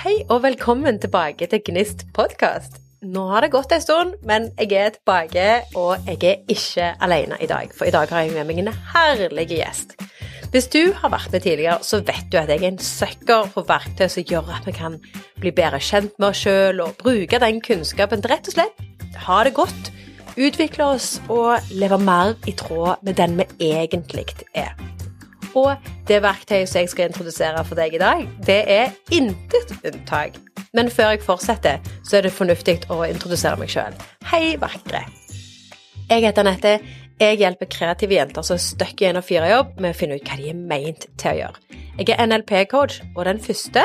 Hei og velkommen tilbake til Gnist podkast. Nå har det gått en stund, men jeg er tilbake, og jeg er ikke alene i dag. For i dag har jeg med meg en herlig gjest. Hvis du har vært med tidligere, så vet du at jeg er en søkker for verktøy som gjør at vi kan bli bedre kjent med oss sjøl og bruke den kunnskapen rett og slett ha det godt, utvikle oss og leve mer i tråd med den vi egentlig er. Og det verktøyet som jeg skal introdusere for deg i dag, det er intet unntak. Men før jeg fortsetter, så er det fornuftig å introdusere meg sjøl. Hei, vakre. Jeg heter Anette. Jeg hjelper kreative jenter som er stuck i en og fire jobb, med å finne ut hva de er meint til å gjøre. Jeg er NLP-coach, og den første,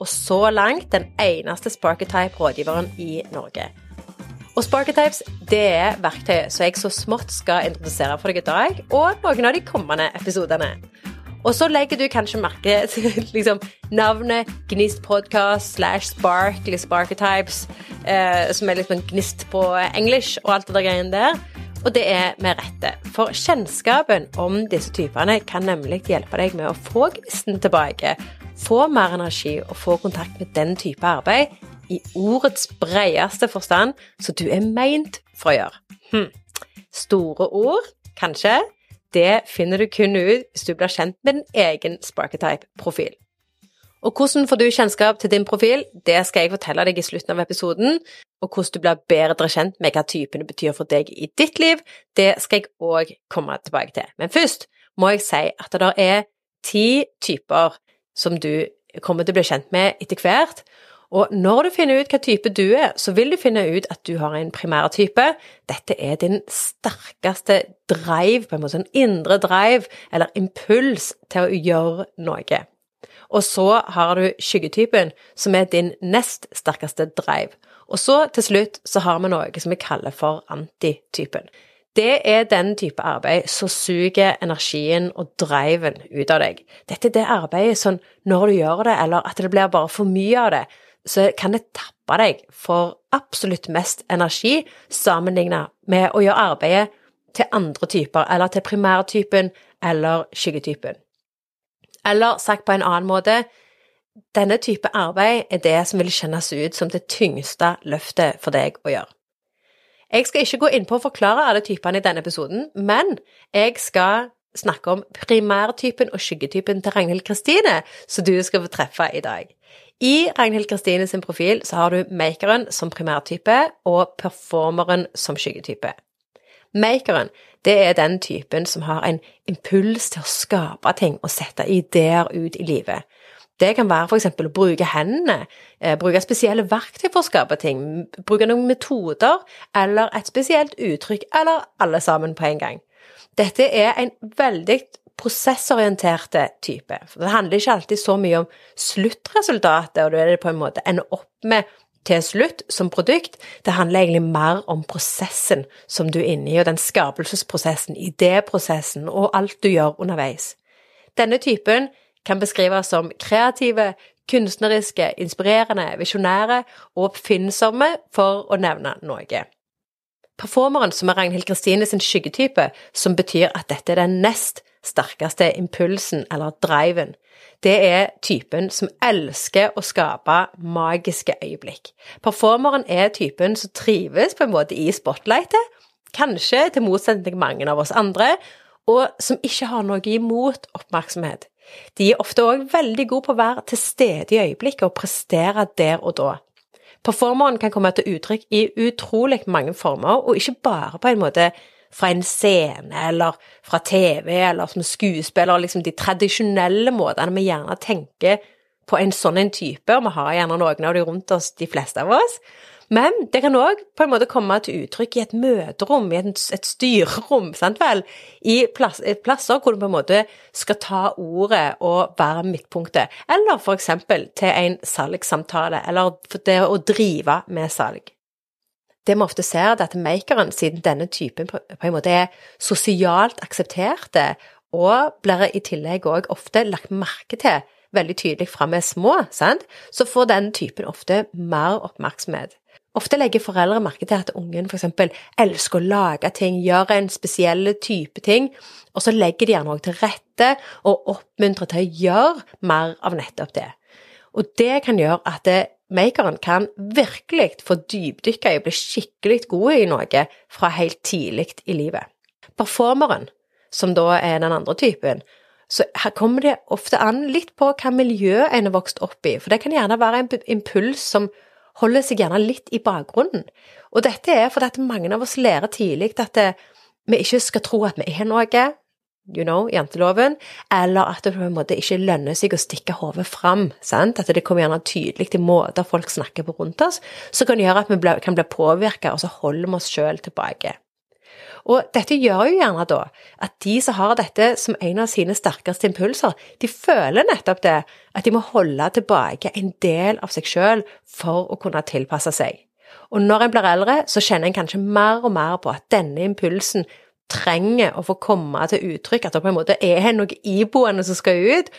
og så langt den eneste Sparketype-rådgiveren i Norge. Og Sparketypes det er verktøyet som jeg så smått skal introdusere for deg i dag, og noen av de kommende episodene. Og så legger du kanskje merke til liksom, navnet Gnist Podcast slash Spark eller Sparketypes, eh, som er litt sånn gnist på engelsk og alt det der greiene der. Og det er med rette, for kjennskapen om disse typene kan nemlig hjelpe deg med å få gnisten tilbake, få mer energi og få kontakt med den type arbeid i ordets bredeste forstand som du er meint for å gjøre. Hm. Store ord, kanskje, det finner du kun ut hvis du blir kjent med din egen Sparketype-profil. Og hvordan får du kjennskap til din profil, det skal jeg fortelle deg i slutten av episoden. Og hvordan du blir bedre kjent med hva typene betyr for deg i ditt liv, det skal jeg òg komme tilbake til. Men først må jeg si at det er ti typer som du kommer til å bli kjent med etter hvert, og når du finner ut hva type du er, så vil du finne ut at du har en primærtype. Dette er din sterkeste drive, på en måte en indre drive, eller impuls til å gjøre noe. Og så har du skyggetypen, som er din nest sterkeste drive. Og så til slutt så har vi noe som vi kaller for antitypen. Det er den type arbeid som suger energien og driven ut av deg. Dette er det arbeidet som når du gjør det, eller at det blir bare for mye av det, så kan det tappe deg for absolutt mest energi sammenlignet med å gjøre arbeidet til andre typer, eller til primærtypen eller skyggetypen. Eller sagt på en annen måte, denne type arbeid er det som vil kjennes ut som det tyngste løftet for deg å gjøre. Jeg skal ikke gå inn på å forklare alle typene i denne episoden, men jeg skal snakke om primærtypen og skyggetypen til Ragnhild Kristine, som du skal få treffe i dag. I Ragnhild Kristine sin profil så har du makeren som primærtype og performeren som skyggetype. Makeren det er den typen som har en impuls til å skape ting og sette ideer ut i livet. Det kan være f.eks. å bruke hendene, eh, bruke spesielle verktøy for å skape ting, bruke noen metoder eller et spesielt uttrykk, eller alle sammen på en gang. Dette er en veldig prosessorienterte type. For det handler ikke alltid så mye om sluttresultatet, og du er det på en måte ender opp med til slutt som produkt. Det handler egentlig mer om prosessen som du er inne i, og den skapelsesprosessen, idéprosessen og alt du gjør underveis. Denne typen kan beskrives som kreative, kunstneriske, inspirerende, visjonære og oppfinnsomme, for å nevne noe. Performeren, som er Ragnhild Kristine sin skyggetype, som betyr at dette er den nest sterkeste impulsen, eller driven. Det er typen som elsker å skape magiske øyeblikk. Performeren er typen som trives på en måte i spotlightet, kanskje til motsetning til mange av oss andre, og som ikke har noe imot oppmerksomhet. De er ofte òg veldig gode på å være til stede i øyeblikket og prestere der og da. Performeren kan komme til uttrykk i utrolig mange former, og ikke bare på en måte fra en scene eller fra TV eller som skuespiller, liksom de tradisjonelle måtene vi gjerne tenker på en sånn en type, og vi har gjerne noen av de rundt oss, de fleste av oss. Men det kan òg på en måte komme til uttrykk i et møterom, i et, et styrerom, sant vel, i plass, plasser hvor du på en måte skal ta ordet og være midtpunktet, eller for eksempel til en salgssamtale, eller det å drive med salg det vi ofte ser, er at makeren, siden denne typen på, en måte er sosialt aksepterte, og blir i tillegg òg ofte lagt merke til veldig tydelig fra vi er små, sant? så får den typen ofte mer oppmerksomhet. Ofte legger foreldre merke til at ungen f.eks. elsker å lage ting, gjør en spesiell type ting, og så legger de gjerne òg til rette og oppmuntrer til å gjøre mer av nettopp det. Og det kan gjøre at det, makeren kan virkelig få dypdykke i og bli skikkelig god i noe fra helt tidlig i livet. Performeren, som da er den andre typen, så her kommer det ofte an litt på hva miljø en er vokst opp i, for det kan gjerne være en impuls som holder seg gjerne litt i bakgrunnen. Og dette er fordi at mange av oss lærer tidlig at det, vi ikke skal tro at vi er noe, you know, janteloven, eller at det på en måte ikke lønner seg å stikke hodet fram. Sant? At det kommer gjerne tydelig til måter folk snakker på rundt oss, som kan gjøre at vi kan bli påvirka, og så holder vi oss sjøl tilbake. Og dette gjør jo gjerne da at de som har dette som en av sine sterkeste impulser, de føler nettopp det, at de må holde tilbake en del av seg sjøl for å kunne tilpasse seg. Og når en blir eldre, så kjenner en kanskje mer og mer på at denne impulsen trenger å få komme til uttrykk, at det på en måte er noe iboende som skal ut.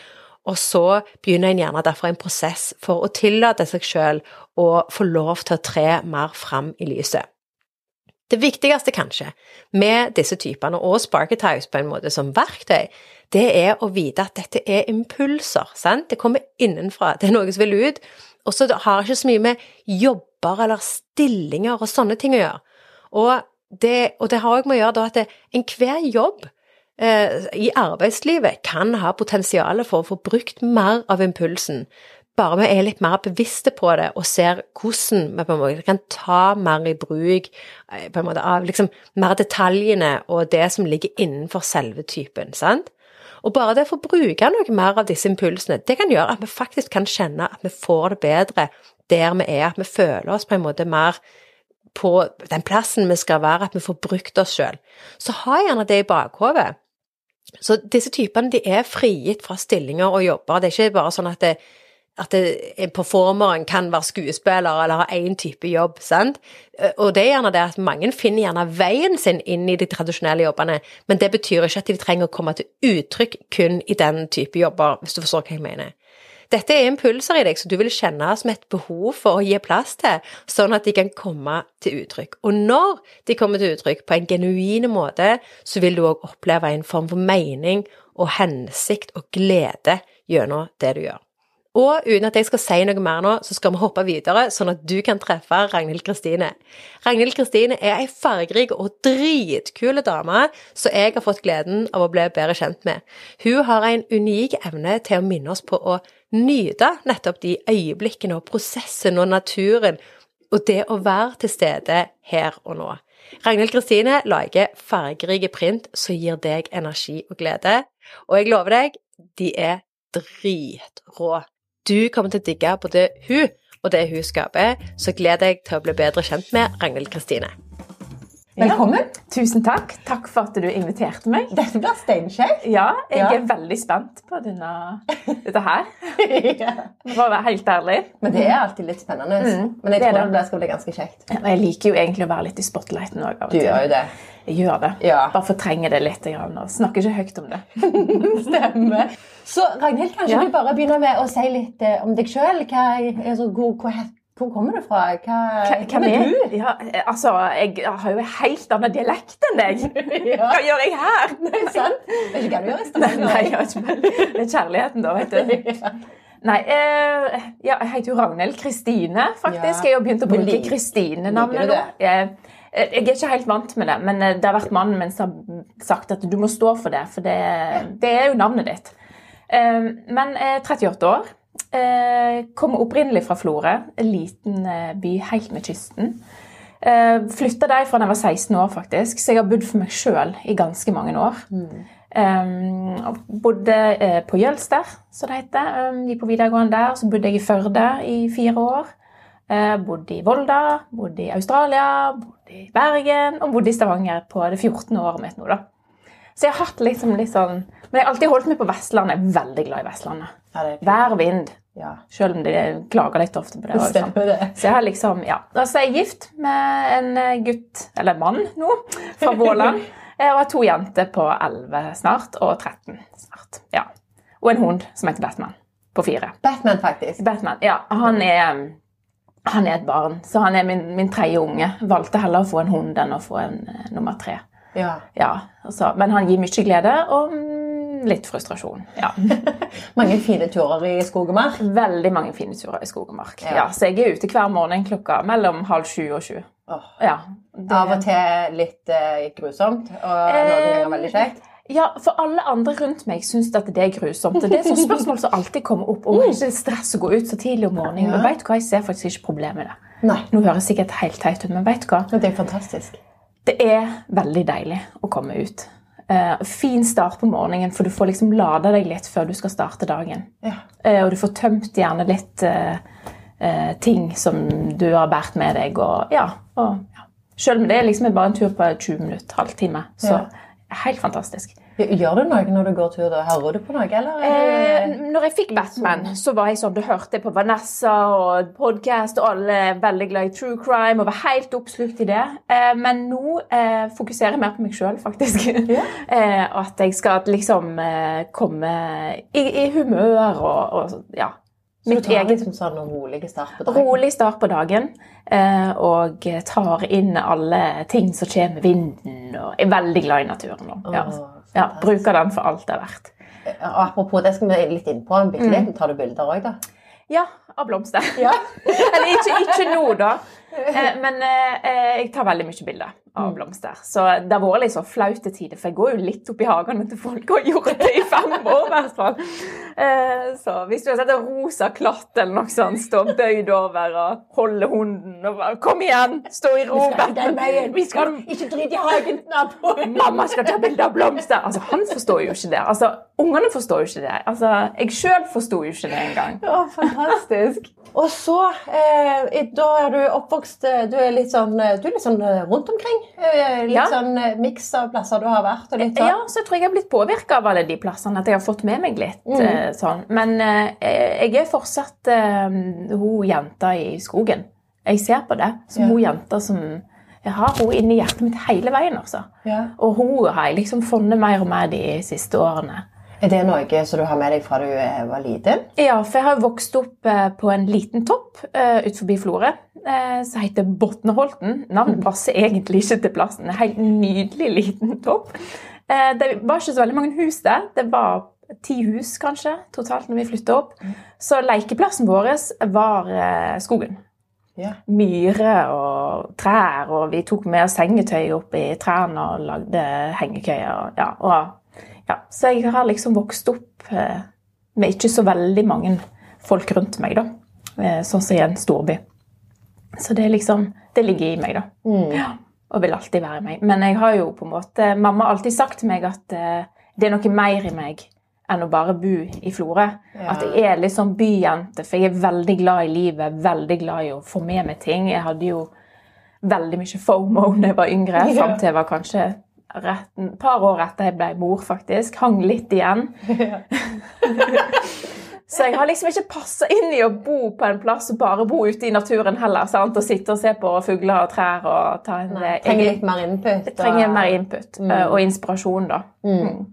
Og så begynner en gjerne derfor en prosess for å tillate seg sjøl å få lov til å tre mer fram i lyset. Det viktigste, kanskje, med disse typene, og Sparketypes på en måte som verktøy, det er å vite at dette er impulser. sant? Det kommer innenfra, det er noe som vil ut. Og så har ikke så mye med jobber eller stillinger og sånne ting å gjøre. Og det, og det har òg med å gjøre da at enhver jobb eh, i arbeidslivet kan ha potensial for å få brukt mer av impulsen bare vi er litt mer bevisste på det og ser hvordan vi på en måte kan ta mer i bruk eh, på en måte av liksom mer detaljene og det som ligger innenfor selve typen, sant? Og bare det å få bruke noe mer av disse impulsene, det kan gjøre at vi faktisk kan kjenne at vi får det bedre der vi er, at vi føler oss på en måte mer på den plassen vi skal være, at vi får brukt oss sjøl. Så ha gjerne det i bakhodet. Så disse typene de er frigitt fra stillinger og jobber. Det er ikke bare sånn at det, at en performeren kan være skuespiller eller ha én type jobb, sant. Og det er gjerne det at mange finner gjerne veien sin inn i de tradisjonelle jobbene, men det betyr ikke at de trenger å komme til uttrykk kun i den type jobber, hvis du forstår hva jeg mener. Dette er impulser i deg som du vil kjenne som et behov for å gi plass til, sånn at de kan komme til uttrykk. Og når de kommer til uttrykk på en genuin måte, så vil du òg oppleve en form for mening og hensikt og glede gjennom det du gjør. Og uten at jeg skal si noe mer nå, så skal vi hoppe videre, sånn at du kan treffe Ragnhild Kristine. Ragnhild Kristine er ei fargerik og dritkule dame som jeg har fått gleden av å bli bedre kjent med. Hun har en unik evne til å minne oss på å nyte nettopp de øyeblikkene og prosessen og naturen, og det å være til stede her og nå. Ragnhild Kristine lager fargerike print som gir deg energi og glede, og jeg lover deg, de er dritrå. Du kommer til å digge både hun og det hun skaper, så gleder jeg til å bli bedre kjent med Ragnhild Kristine. Velkommen. Ja, tusen takk. Takk for at du inviterte meg. Dette blir steinkjekt. Ja, jeg ja. er veldig spent på denne, dette her. For å være helt ærlig. Men det er alltid litt spennende. Mm, Men jeg tror det, det skal bli ganske kjekt. Jeg liker jo egentlig å være litt i spotlighten òg. Du gjør jo det. Jeg gjør det. Ja. Bare fortrenger det litt og snakker ikke høyt om det. Stemmer. Så Ragnhild, kanskje ja. du bare begynner med å si litt eh, om deg sjøl. Altså, hvor, hvor, hvor, kommer du fra? Hva, hvem er du? Ja, altså, jeg har jo en helt annen dialekt enn deg. ja. Hva gjør jeg her? Nei, sant? Vet ikke hva du gjør i Stavanger. Nei, det er kjærligheten, da, vet du. Nei, eh, ja, jeg heter jo Ragnhild Kristine, faktisk. Jeg har begynt å bruke Kristine-navnet nå. Jeg, Eh, jeg er ikke helt vant med det, men eh, det har vært mannen min som har sagt at du må stå for det, for det, det er jo navnet ditt. Eh, men jeg er 38 år. Kommer opprinnelig fra Florø, en liten by helt med kysten. Flytta derfra da jeg var 16 år, faktisk, så jeg har bodd for meg sjøl i ganske mange år. Mm. bodde på Jølster, som det heter. Gikk på videregående der. Så bodde jeg i Førde i fire år. Eh, bodde i Volda, bodde i Australia, bodde i Bergen og bodde i Stavanger på det 14. året mitt nå. da. Så jeg har hatt liksom litt sånn Men jeg har alltid holdt meg på Vestlandet. Jeg er veldig glad i Vestlandet. Vær og vind. Ja. Selv om de klager litt ofte på det. Også. det. Så jeg har liksom, ja. Altså, jeg er gift med en eh, gutt, eller mann nå, fra Våland. Eh, og har to jenter på 11 snart, og 13 snart. Ja. Og en hund som heter Batman, på fire. Batman, faktisk? Batman, ja. Han er han er et barn, så han er min, min tredje unge. Valgte heller å få en hund enn å få en uh, nummer tre. Ja. ja altså, men han gir mye glede, og mm, litt frustrasjon. Ja. mange fine turer i skog og mark? Veldig mange fine turer i skog og mark. Ja. ja så jeg er ute hver morgen klokka mellom halv sju og sju. Oh. Ja, det... Av og til litt eh, grusomt, og noen ganger veldig kjekt? Ja, for alle andre rundt meg syns at det er grusomt. Det er et spørsmål som alltid kommer opp. om ikke stress å gå ut så tidlig om morgenen. Ja. Men vet du hva, jeg ser faktisk ikke problemet med det. Nei. Nå høres det sikkert helt teit ut, men vet du hva? Det er fantastisk. Det er veldig deilig å komme ut. Uh, fin start på morgenen, for du får liksom lada deg litt før du skal starte dagen. Ja. Uh, og du får tømt gjerne litt uh, ting som du har båret med deg. Og, ja, og, ja. Selv om det er liksom bare en tur på 20 minutter, halvtime. Så ja. helt fantastisk. Gjør du noe når du går tur? da? Hører du på noe? eller? Eh, når jeg fikk Batman, så var jeg sånn, du hørte på Vanessa og podkast, og alle er veldig glad i true crime og var helt oppslukt i det. Eh, men nå eh, fokuserer jeg mer på meg sjøl, faktisk. Yeah. at jeg skal liksom eh, komme i, i humør og, og ja, så du tar liksom sånn rolig start på dagen? Rolig start på dagen. Eh, og tar inn alle ting som kommer med vinden. Og er veldig glad i naturen. Ja. Ja, Bruker den for alt det er verdt. Og Apropos, det skal vi litt inn på. Mm. Tar du bilder òg, da? Ja, av blomster. Ja. Eller ikke, ikke, nå, da. Eh, men eh, eh, jeg tar veldig mye bilder av mm. blomster. Så det har vært litt så flaut til tider, for jeg går jo litt opp i hagene til folk og har gjort det i fem år. i hvert fall. Eh, så hvis du har sett en rosa klatt eller noe sånt, stå bøyd over og holde hunden og bare 'Kom igjen, stå i ro'. Vi skal ikke drite i hagen, nabo. Mamma skal ta bilde av blomster. Altså, Han forstår jo ikke det. Altså, Ungene forstår jo ikke det. Altså, Jeg sjøl forsto jo ikke det engang. Ja, fantastisk. Og så, eh, da er du oppvokst eh, Du er litt sånn, eh, du er litt sånn rundt omkring? Eh, litt ja. sånn eh, miks av plasser du har vært? litt. Ja, så jeg tror jeg har blitt påvirka av alle de plassene. At jeg har fått med meg litt mm. Eh, sånn. Men jeg er fortsatt hun jenta i skogen. Jeg ser på det som ja. hun jenta som jeg har hun inni hjertet mitt hele veien. altså. Ja. Og hun har jeg liksom funnet mer og mer de siste årene. Er det noe som du har med deg fra du var liten? Ja, for jeg har vokst opp på en liten topp utenfor Florø som heter Botneholten. Navnet passer egentlig ikke til plassen. En helt nydelig liten topp. Uh, det var ikke så veldig mange hus der. Det var ti hus kanskje totalt når vi flytta opp. Så lekeplassen vår var skogen. Yeah. Myrer og trær, og vi tok med sengetøy opp i trærne og lagde hengekøyer. Ja, og ja, så jeg har liksom vokst opp eh, med ikke så veldig mange folk rundt meg, da. Eh, sånn som i en storby. Så det liksom Det ligger i meg, da. Mm. Ja, og vil alltid være i meg. Men jeg har jo på en måte Mamma har alltid sagt til meg at uh, det er noe mer i meg enn å bare bo i Florø. Ja. At jeg er litt sånn byjente, for jeg er veldig glad i livet, veldig glad i å få med meg ting. Jeg hadde jo veldig mye FOMO da jeg var yngre, ja. fram til jeg var kanskje et par år etter jeg ble mor, faktisk. Hang litt igjen. så jeg har liksom ikke passa inn i å bo på en plass og bare bo ute i naturen heller. Sant? Og sitte og se på fugler og trær og ta en Nei, Trenger litt mer input? Og... Trenger mer input mm. og inspirasjon, da. Mm. mm.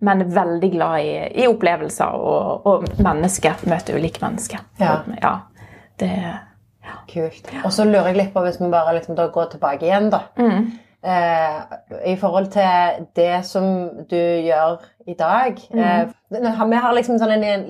Men veldig glad i, i opplevelser og, og, mennesker. Møte ulike mennesker. Ja. ja det, ja. Kult. Og så lurer jeg litt på, hvis vi bare liksom går tilbake igjen, da. Mm eh, i forhold til det som du gjør i dag. Mm. Eh, vi har liksom sånn en, en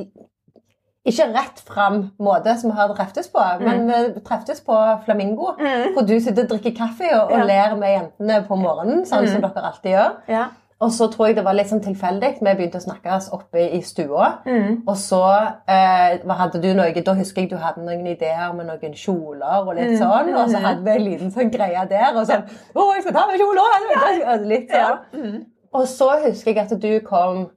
ikke rett fram måte som vi har treftes på, mm. men vi treftes på Flamingo. Mm. Hvor du sitter og drikker kaffe og, og ja. ler med jentene på morgenen, sånn som mm. dere alltid gjør. Ja. Og så tror jeg det var litt sånn tilfeldig. Vi begynte å snakkes oppe i stua. Mm. Og så eh, hadde du noe Da husker jeg du hadde noen ideer med noen kjoler og litt mm. sånn. Og så mm. hadde vi en liten sånn greie der. Og sånn 'Å, jeg skal ta meg kjole!' Litt sånn. Og så husker jeg at du kom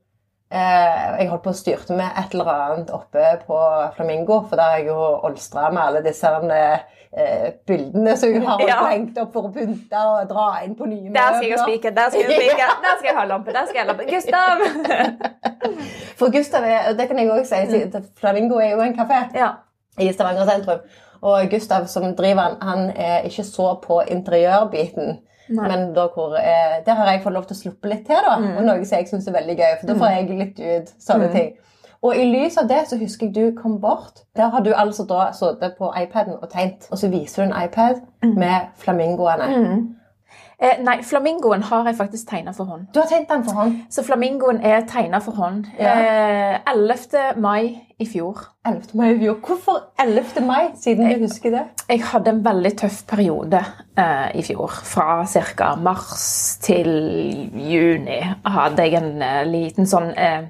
Jeg holdt på å styrte med et eller annet oppe på Flamingo, for der har jeg jo olstra med alle disse eh, eh, bildene som hun har ja. hengt opp for å pynte og dra inn på nye møbler. Der skal jeg spike, der skal jeg spike, der skal jeg ha lampe, der skal jeg ha lampe. Gustav! for Gustav er, det kan jeg også si, mm. Flamingo er jo en kafé ja. i Stavanger sentrum. Og Gustav som driver han, han er ikke så på interiørbiten. Nei. Men da hvor, eh, der har jeg fått lov til å sluppe litt til, da. Mm. Og noe som jeg syns er veldig gøy, for da får mm. jeg litt ut sånne mm. ting. Og i lys av det så husker jeg du kom bort. Der har du altså da sittet på iPaden og tegnet. Og så viser du en iPad mm. med flamingoene. Mm. Eh, nei, flamingoen har jeg faktisk tegna for hånd. Du har tegnet den for hånd? Så flamingoen er tegna for hånd. Ja. Eh, 11. mai i fjor. 11. mai i fjor. Hvorfor 11. mai, siden du husker det? Jeg hadde en veldig tøff periode eh, i fjor. Fra ca. mars til juni hadde jeg en eh, liten sånn eh,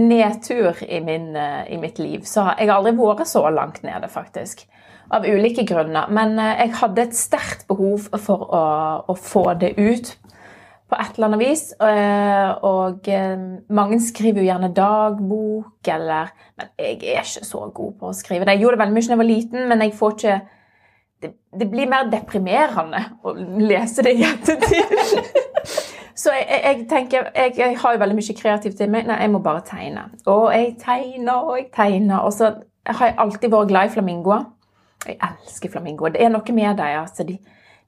nedtur i, min, eh, i mitt liv. Så jeg har aldri vært så langt nede, faktisk. Av ulike grunner. Men eh, jeg hadde et sterkt behov for å, å få det ut på et eller annet vis. Eh, Og eh, mange skriver jo gjerne dagbok, eller Men jeg er ikke så god på å skrive det. Jeg gjorde det veldig mye da jeg var liten, men jeg får ikke det, det blir mer deprimerende å lese det i ettertid. Så jeg, jeg, jeg tenker jeg, jeg har jo veldig mye kreativt i meg. Nei, jeg må bare tegne. Og jeg tegner og jeg tegner. Og så har jeg alltid vært glad i flamingoer. Jeg elsker flamingoer. Det er noe med dem. Altså, de,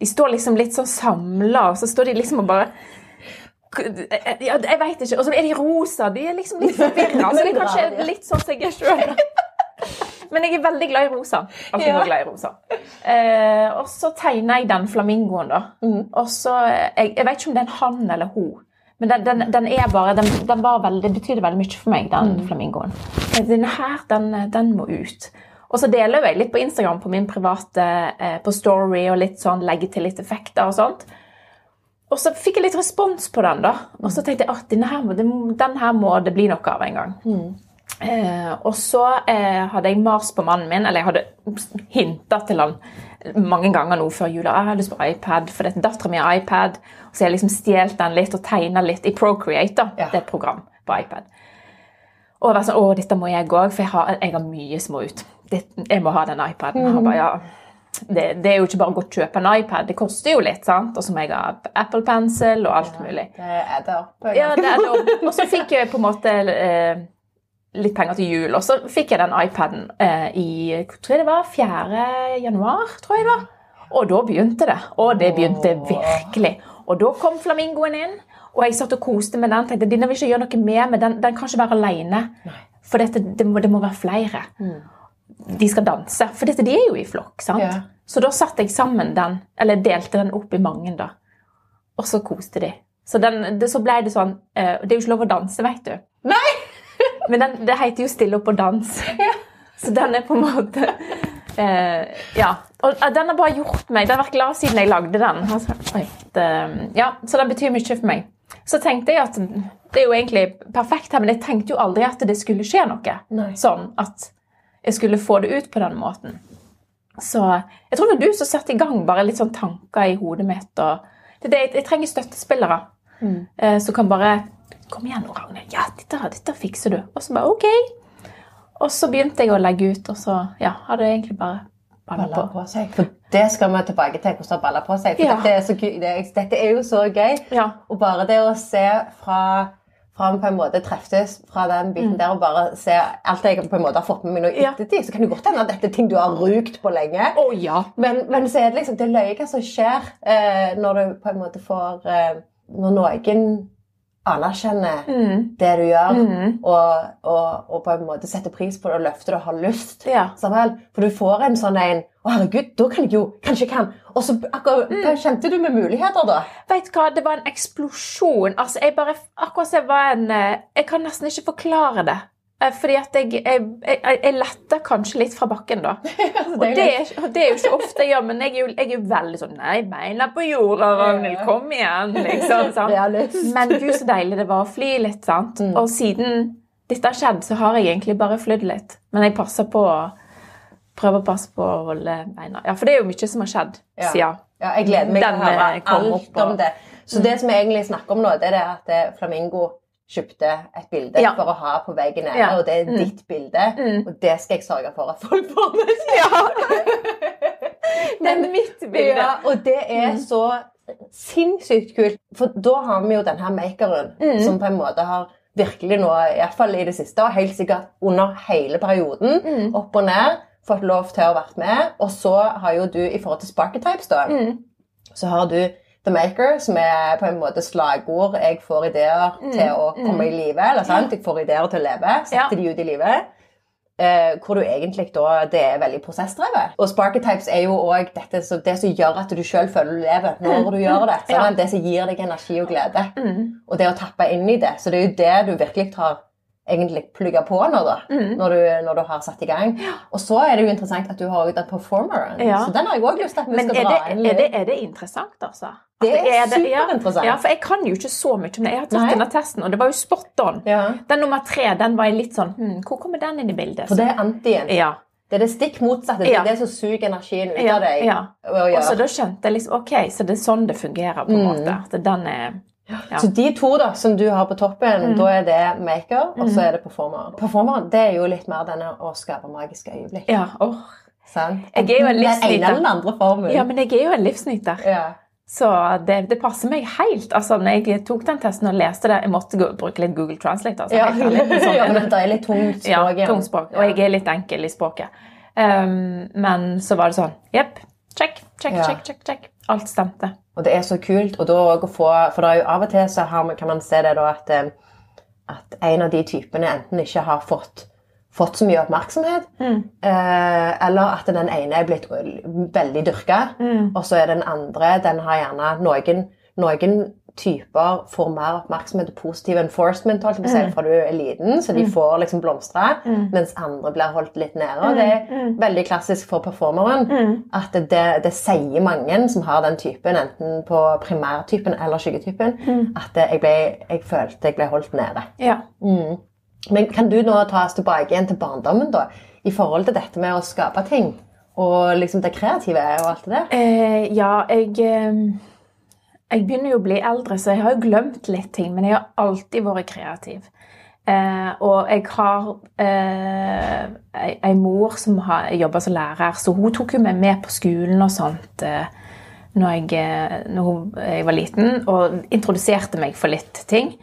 de står liksom litt sånn samla, og så står de liksom og bare ja, jeg veit ikke. Og så er de rosa. De er liksom litt forvirra. Så det er kanskje litt sånn som jeg er sjøl. Men jeg er veldig glad i rosa. Alltid Ja. glad i rosa. Eh, og så tegner jeg den flamingoen, da. Mhm. Og så, jeg, jeg vet ikke om det er en han eller hun. Men den, den, den er bare, den, den var veldig, betydde veldig mye for meg, den flamingoen. Men Denne her, den, den må ut. Og så deler jeg litt på Instagram på min private, eh, på Story og litt sånn, legger til litt effekter og sånt. Og så fikk jeg litt respons på den, da. Og så tenkte jeg at denne her må, det den her må det bli noe av en gang. Eh, og så eh, hadde jeg mars på mannen min, eller jeg hadde hinta til han mange ganger nå før jula. Jeg har lyst på iPad, for dattera mi har iPad. Og så har jeg liksom stjålet den litt og tegna litt i Procreate. da, Ja. Det er et program på iPad. Og var sånn, å, dette må jeg òg, for jeg har, jeg har mye små ut. Det, jeg må ha den iPaden. Mm. bare, ja, det, det er jo ikke bare å gå og kjøpe en iPad, det koster jo litt. sant? Og så må jeg ha Apple Pencil og alt mulig. Det er. Ja, det det. Og så fikk jeg på en måte eh, litt penger til jul. Og så fikk jeg den iPaden eh, i tror jeg det var 4. januar. tror jeg det var. Og da begynte det. Og det begynte virkelig. Og da kom flamingoen inn, og jeg satt og koste med den. tenkte, Denne vil ikke gjøre noe med, men den, den kan ikke være alene. For dette, det, må, det må være flere. De skal danse. For dette, de er jo i flokk. sant? Ja. Så da satte jeg sammen den, eller delte den opp i mange, da. Og så koste de. Så, den, det, så ble det sånn uh, Det er jo ikke lov å danse, vet du. Nei! Men den, det heter jo 'Stille opp og dans'. Så den er på en måte uh, Ja. Og uh, den har bare gjort meg Den har vært glad siden jeg lagde den. Altså, det, ja, så den betyr mye for meg. Så tenkte jeg at det er jo egentlig perfekt her, men jeg tenkte jo aldri at det skulle skje noe. Nei. Sånn at jeg skulle få det ut på den måten. Så jeg tror det var du som satte i gang bare litt sånn tanker i hodet mitt. og det er det, jeg, jeg trenger støttespillere eh, som kan bare Kom igjen, nå, Ragnhild. Ja, dette, dette fikser du. Og så bare OK. Og så begynte jeg å legge ut, og så ja, har det egentlig bare balla på. på seg. For det skal vi tilbake til, hvordan det baller på seg. For Ja. dette, er så, dette er jo så gøy. Ja. Og bare det å se fra fra vi på en måte treftes fra den biten der, og bare ser alt jeg på en måte har fått med meg nå i ettertid, Ja. så kan det godt hende at dette er ting du har rugt på lenge. Oh, ja. Men, men så er det liksom det løye hva som skjer eh, når du på en måte får eh, Når noen anerkjenner Mm. det du gjør, Mm. og, og, og på en måte setter pris på det og løfter det og har lyst. Ja. For du får en sånn en Å, herregud, da kan jeg jo Kanskje jeg kan. Og så akkurat, Mm. kjente du med muligheter, da? Vet du hva, det var en eksplosjon. Altså, jeg bare Akkurat som jeg var en eh, Jeg kan nesten ikke forklare det. Eh, Fordi at jeg, jeg, jeg, jeg letter kanskje litt fra bakken, da. Og det, er- det er jo ikke ofte jeg gjør, men jeg er jo, jeg er veldig sånn Nei, beina på jorda, Ragnhild. Kom igjen. Liksom, sant? Men gud, så deilig det var å fly litt. sant? Mm. Og siden dette har skjedd, så har jeg egentlig bare flydd litt. Men jeg passer på å prøve å passe på å holde beina Ja, for det er jo mye som har skjedd Ja. siden. Ja, jeg gleder meg til å høre kom alt om det. Så det som jeg egentlig snakker om nå, det er det at eh, Flamingo kjøpte et bilde Ja. for å ha på veggen nede, Ja. og det er Mm. ditt bilde. Mm. Og det skal jeg sørge for at folk får med seg. Ja! Det er mitt bilde. Ja, og det er Mm. så sinnssykt kult. For da har vi jo denne makeren Mm. som på en måte har virkelig nå, i hvert fall i det siste, og helt sikkert under hele perioden, Mm. opp og ned, fått lov til å være med. Og så har jo du, i forhold til Sparketypes, da, Mm. så har du The Maker, som er på en måte slagord. Jeg får ideer Mm, til å komme i live. eller sant? Jeg får ideer til å leve. Setter de ut i livet. Eh, hvor du egentlig da, det er veldig prosessdrevet. Og Sparketypes er jo òg det som gjør at du sjøl føler du lever når du gjør det. Så Ja. Det som gir deg energi og glede. Mm. Og det å tappe inn i det. Så det er jo det du virkelig har egentlig plugga på nå, da. Mm. Når, du, når du har satt i gang. Og så er det jo interessant at du har den performeren. Ja. Så den har jeg òg lyst til at vi Men skal er dra det, inn er, det, er det interessant, altså? Det er ja. superinteressant. Ja, for jeg kan jo ikke så mye om det. Jeg har tatt Nei. denne testen, og det var jo spot on. Ja. Den nummer tre den var jeg litt sånn hm, Hvor kommer den inn i bildet? For det er antien. ja. Det er det stikk motsatte. Det er det som suger energien ut Ja, av deg. ja. Og så da skjønte jeg liksom Ok, så det er sånn det fungerer, på en Mm. måte. At den er Ja. Så de to da, som du har på toppen, Mm. da er det maker, og så er det performer. Performer det er jo litt mer denne å skape magiske øyeblikk. Ja, åh. Sant? Jeg er jo en Den ene livsnyter. eller den andre formen. ja, men jeg er jo en livsnyter. Ja. Så det, det passer meg helt. Altså, når jeg tok den testen og leste det Jeg måtte gå, bruke litt Google Translate. Altså, Ja, litt, sånn- ja, men det er litt tungt språk Ja, tungt språk. Og jeg er litt enkel i språket. Um, men så var det sånn Jepp. Check, check, Ja. check, check, check. Alt stemte. Og det er så kult. Og da få, for det er jo av og til så man- kan man se det da at, eh, at en av de typene enten ikke har fått, fått så mye oppmerksomhet, Mm. eh, eller at den ene er blitt veldig dyrka, Mm. og så er den andre Den har gjerne noen, noen typer får mer oppmerksomhet og positiv enforcement holdt jeg på Mm. fra du er liten, så de får liksom blomstre, mens andre blir holdt litt nede. Og det er veldig klassisk for performeren Mm. at det, det sier mange som har den typen, enten på primærtypen eller skyggetypen, Mm. at jeg, ble, jeg følte jeg ble holdt nede. Ja. Mm. Men kan du nå ta oss tilbake igjen til barndommen, da? I forhold til dette med å skape ting, og liksom det kreative og alt det der? Eh, ja, jeg eh, Jeg begynner jo å bli eldre, så jeg har jo glemt litt ting. Men jeg har alltid vært kreativ. Eh, og jeg har eh, ei, mor som har jobba som lærer, så hun tok jo meg med på skolen og sånt eh, når, jeg, eh, når jeg var liten, og introduserte meg for litt ting.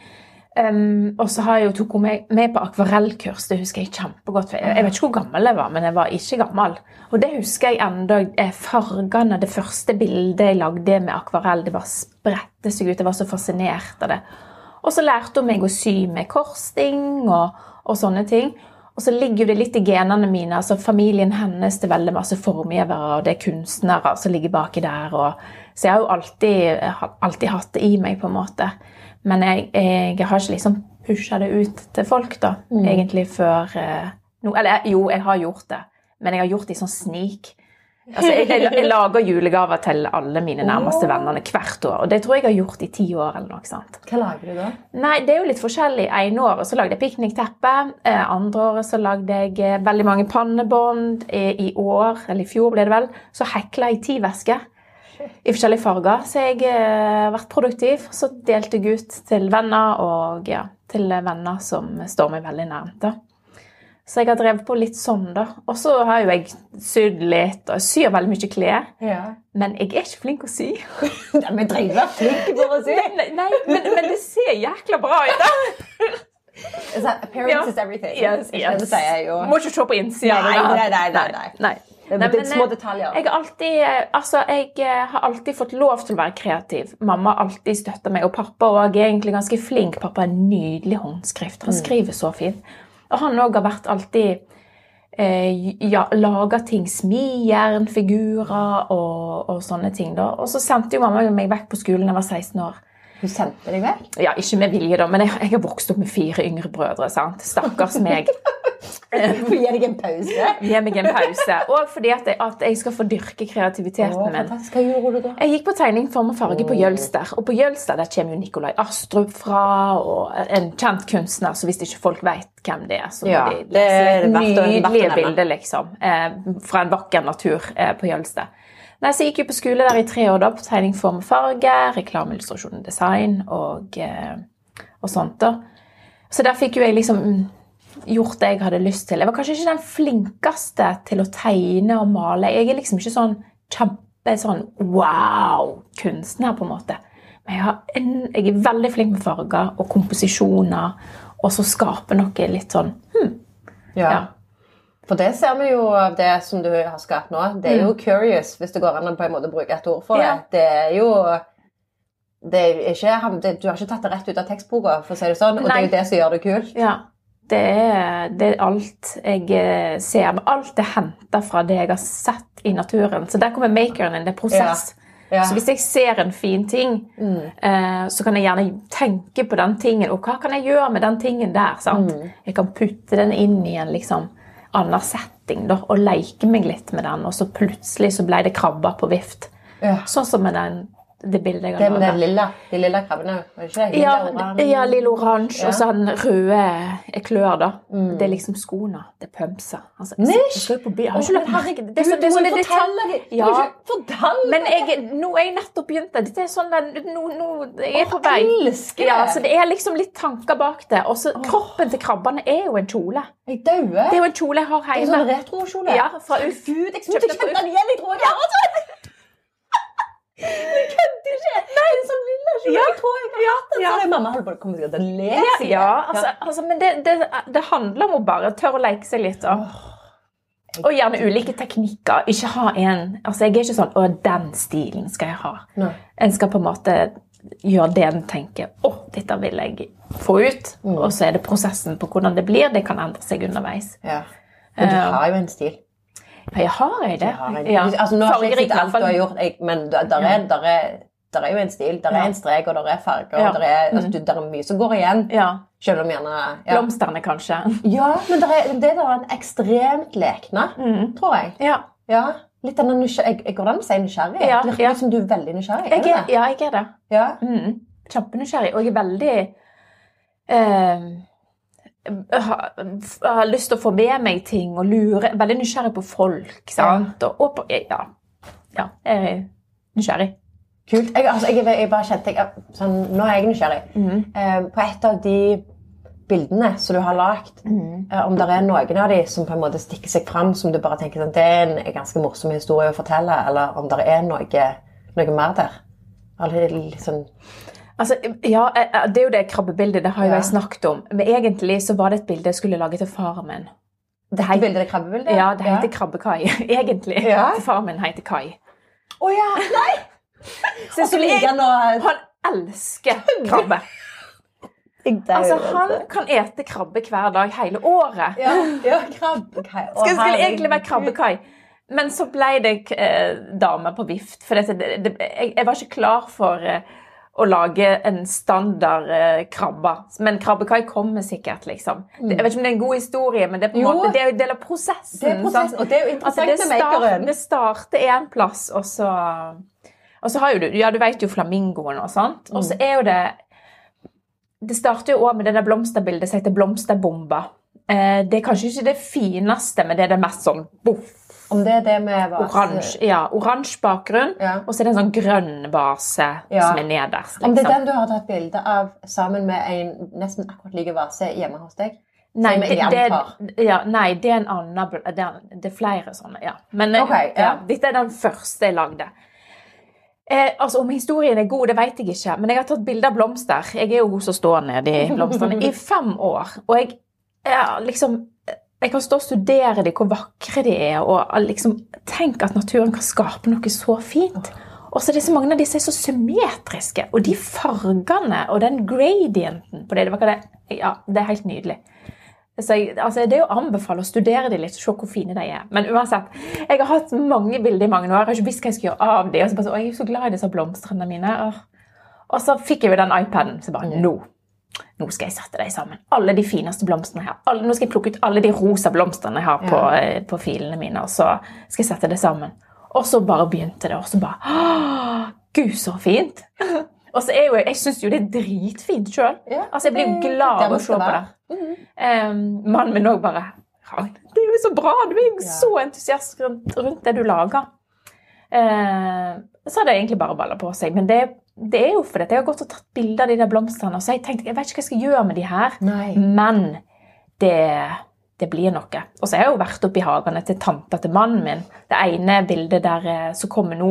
Um, og så har jeg jo tok hun meg med på akvarellkurs. Det husker jeg kjempegodt. Jeg, vet ikke hvor gammel jeg var, men jeg var ikke gammel. Og det husker jeg eh, Fargene, det første bildet jeg lagde med akvarell, det bare spredte seg ut. Jeg var så fascinert av det. Og så lærte hun meg å sy med korsting og, og sånne ting. Og så ligger det litt i genene mine. altså Familien hennes det er veldig masse formgivere, og det er kunstnere som ligger baki der. Og, så jeg har jo alltid, alltid hatt det i meg, på en måte. Men jeg, jeg har ikke liksom pusha det ut til folk, da, egentlig før eh, no, Eller jo, jeg har gjort det, men jeg har gjort det i sånn snik. Altså, jeg, jeg, jeg lager julegaver til alle mine nærmeste venner hvert år, og det tror jeg jeg har gjort i ti år. eller noe sant? Hva lager du da? Nei, det er jo litt forskjellig. Ene året så lagde jeg piknikteppe. Eh, andre året så lagde jeg eh, veldig mange pannebånd. I, I år, eller i fjor ble det vel, så hekla jeg ti vesker i forskjellige farger. Så jeg eh, har vært produktiv. Så delte jeg ut til venner, og ja, til venner som står meg veldig nærmt. da. Så jeg har drevet på litt sånn, da. Og så har jo jeg sydd litt, og jeg syr veldig mye klær. Ja. Men jeg er ikke flink å sy. Vi trenger være flinke for å sy. Nei, nei men, men det ser jækla bra ut, da! Appearance Ja. is everything. Yes, yes. det sier jeg jo. Må ikke se på innsida. Nei, nei, nei, nei, nei. nei. Nei, det er små detaljer. Jeg alltid, altså, jeg eh, har alltid fått lov til å være kreativ. Mamma har alltid støtta meg, og pappa også er egentlig ganske flink. Pappa har en nydelig håndskrift. Mm. Han skriver så fint. Og han òg har vært alltid eh, ja, laga ting. Smijernfigurer og, og sånne ting. da. Og så sendte jo mamma meg vekk på skolen da jeg var 16 år. Hun sendte deg vekk? Ja, Ikke med vilje, da, men jeg, jeg har vokst opp med fire yngre brødre. sant? Stakkars meg. Hun gi deg en pause. Gi meg en pause. Og fordi at jeg, at jeg skal få dyrke kreativiteten min. Hva gjorde du da? Jeg gikk på tegning, form og farge på Jølster. Og på Jølster der kommer jo Nikolai Astrup fra, og en kjent kunstner, så hvis ikke folk vet hvem det er, så må Ja, de det er lese verdt å- verdt å nydelige bilder, liksom. Eh, fra en vakker natur eh, på Jølster. Nei, så jeg gikk jo på skole der i tre år da, på tegning, form og farge, reklame, illustrasjon, design og, eh, og sånt. da. Så der fikk jo jeg liksom gjort det jeg hadde lyst til. Jeg var kanskje ikke den flinkeste til å tegne og male. Jeg er liksom ikke sånn kjempe sånn wow-kunstner, på en måte. Men jeg, har en, jeg er veldig flink med farger og komposisjoner, og så skape noe litt sånn hm, Ja. ja. For det ser vi jo av det som du har skapt nå. Det er jo curious, hvis det går an å på en måte bruke et ord for det. Ja. Det er jo det er ikke, det, Du har ikke tatt det rett ut av tekstboka, for å si det sånn, og det er jo det som gjør det kult. Ja. det er, det er alt jeg eh, ser. Men alt er henta fra det jeg har sett i naturen. Så der kommer makeren inn. Det er prosess. Ja. Så hvis jeg ser en fin ting, Mm. eh, så kan jeg gjerne tenke på den tingen. Og hva kan jeg gjøre med den tingen der? Mm. Jeg kan putte den inn igjen, en liksom annen setting da, og leke meg litt med den. Og så plutselig så ble det krabber på vift. Ja. Sånn som med den, det bildet jeg Det har med den lilla, de lilla krabbene, òg? Ja, ja lill oransje Ja. og så den røde klør, da. Det er liksom skoene. Det er pumpsa. Altså, men merke det? Du, er så- du er må detalj-! Ja. Men jeg, nå er jeg nettopp begynt. Det er sånn nå, nå, jeg er på vei. Elsker! Ja, så det er liksom litt tanker bak det. Og så kroppen til krabbene er jo en kjole. Jeg dauer. Det er jo en kjole jeg har hjemme. Det er sånn retrokjole. Ja, fra Uff. Gud, jeg Kjøpte den igjen, jeg tror jeg har den. Jeg kødder ikke! Nei, en sånn lille. Ja. Ja. Mamma holder på å komme ja altså, altså, men det, det, det handler om å bare tørre å leke seg litt. Og, Og gjerne ulike teknikker. Ikke ha en altså Jeg er ikke sånn 'Å, den stilen skal jeg ha'. Nei. En skal på en måte gjøre det en tenker 'Å, dette vil jeg få ut'. Mm. Og så er det prosessen på hvordan det blir. Det kan endre seg underveis. Ja. Men du har jo en stil. Jeg har jeg det? Har en, Ja. altså, nå har jeg ikke sett alt du har gjort, jeg, men der, der, er, der, er, der er jo en stil. Der er en strek, og der er farger. Ja. Og der, er, altså, du, der er mye som går igjen. Ja. Selv om gjerne ja. Blomstene, kanskje. ja, men der er, det der er en ekstremt lekne, Mm. tror jeg. Ja. Ja. Litt av den jeg går det an å si nysgjerrig? Ja, det virker ja. som du er veldig nysgjerrig. Jeg er ja, jeg er det. Ja. Mm. Kjempenysgjerrig. Og jeg er veldig eh, jeg har, har lyst til å få med meg ting og lure. Veldig nysgjerrig på folk. sant? Og, og på, ja. ja, jeg er nysgjerrig. Kult. Jeg, altså, jeg, jeg bare kjente jeg, sånn, Nå er jeg nysgjerrig. Mm. Eh, på et av de bildene som du har lagd, mm. eh, om det er noen av de som på en måte stikker seg fram, som du bare tenker sånn, det er en ganske morsom historie å fortelle, eller om det er noe, noe mer der. Eller sånn Altså, ja, eh, Det er jo det krabbebildet. Det har jo Ja. jeg snakket om. Men egentlig så var det et bilde jeg skulle lage til faren min. Det heter, bildet, er krabbebildet? Ja, det heter Krabbekai. Egentlig. Ja. Faren min heter Kai. Å ja! Nei! Så jeg skulle liker han elsker krabbe. Altså, Han kan ete krabbe hver dag hele året. Ja, ja. Okay. Skulle, skulle egentlig være krabbekai. Men så ble det eh, dame på vift. For dette, det, det, jeg, jeg var ikke klar for eh, å lage en standard eh, krabbe. Men krabbekai kommer sikkert, liksom. Det, jeg vet ikke om det er en god historie, men det er på en Jo. måte, det er en del av prosessen. Det er prosessen, sant? og det er jo Altså, interessant det, med makeren. det starter en plass, og så Og så har jo du Ja, du vet jo flamingoen og sånt. Og så Mm. er jo det Det starter jo òg med det der blomsterbildet som heter blomsterbomba. Eh, det er kanskje ikke det fineste, men det er det mest sånn boff, Om det er det med vase- oransje ja, oransje bakgrunn. Ja. Og så er det en sånn grønn vase Ja. som er nederst. Om det er Liksom. den du har tatt bilde av sammen med en nesten akkurat like vase hjemme hos deg? Nei, det, det, ja, nei, det er en annen det er, det er flere sånne, ja. Men okay, dette er den første jeg lagde. Eh, altså Om historien er god, det vet jeg ikke, men jeg har tatt bilde av blomster. Jeg er jo hun som står nede i blomstene i fem år. Og jeg, jeg liksom jeg kan stå og studere dem, hvor vakre de er, og liksom tenk at naturen kan skape noe så fint. Og så er det så mange av disse er så symmetriske, og de fargene og den gradienten på det, det, var det, ja, det er helt nydelig. Så jeg, altså det er å anbefale å studere de litt og se hvor fine de er. Men uansett, jeg har hatt mange bilder i mange år. Jeg har ikke visst hva jeg skulle gjøre av dem. og så bare så, «Å, Jeg er så glad i disse blomstene mine. Og så fikk jeg jo den iPaden. Så bare nå, nå skal jeg sette dem sammen. Alle de fineste blomstene har. Alle, nå skal jeg plukke ut alle de rosa blomstene jeg har på, ja. på filene mine, og så skal jeg sette det sammen. Og så bare begynte det, og så bare Gud, så fint! Og så er jo, Jeg syns jo det er dritfint sjøl. Ja, altså, jeg blir jo glad av å se på det. Mhm. Um, mannen min òg bare Det er jo så bra! Du er jo Ja. så entusiast rundt, rundt det du lager. Uh, så hadde jeg egentlig bare balla på seg. Men det, det er jo fordi jeg har gått og tatt bilder av de der blomstene. Og så har jeg tenkt jeg vet ikke hva jeg skal gjøre med de her. Nei. Men det, det blir noe. Og så har jeg jo vært oppe i hagene til tanta til mannen min. Det ene bildet der eh, som kommer nå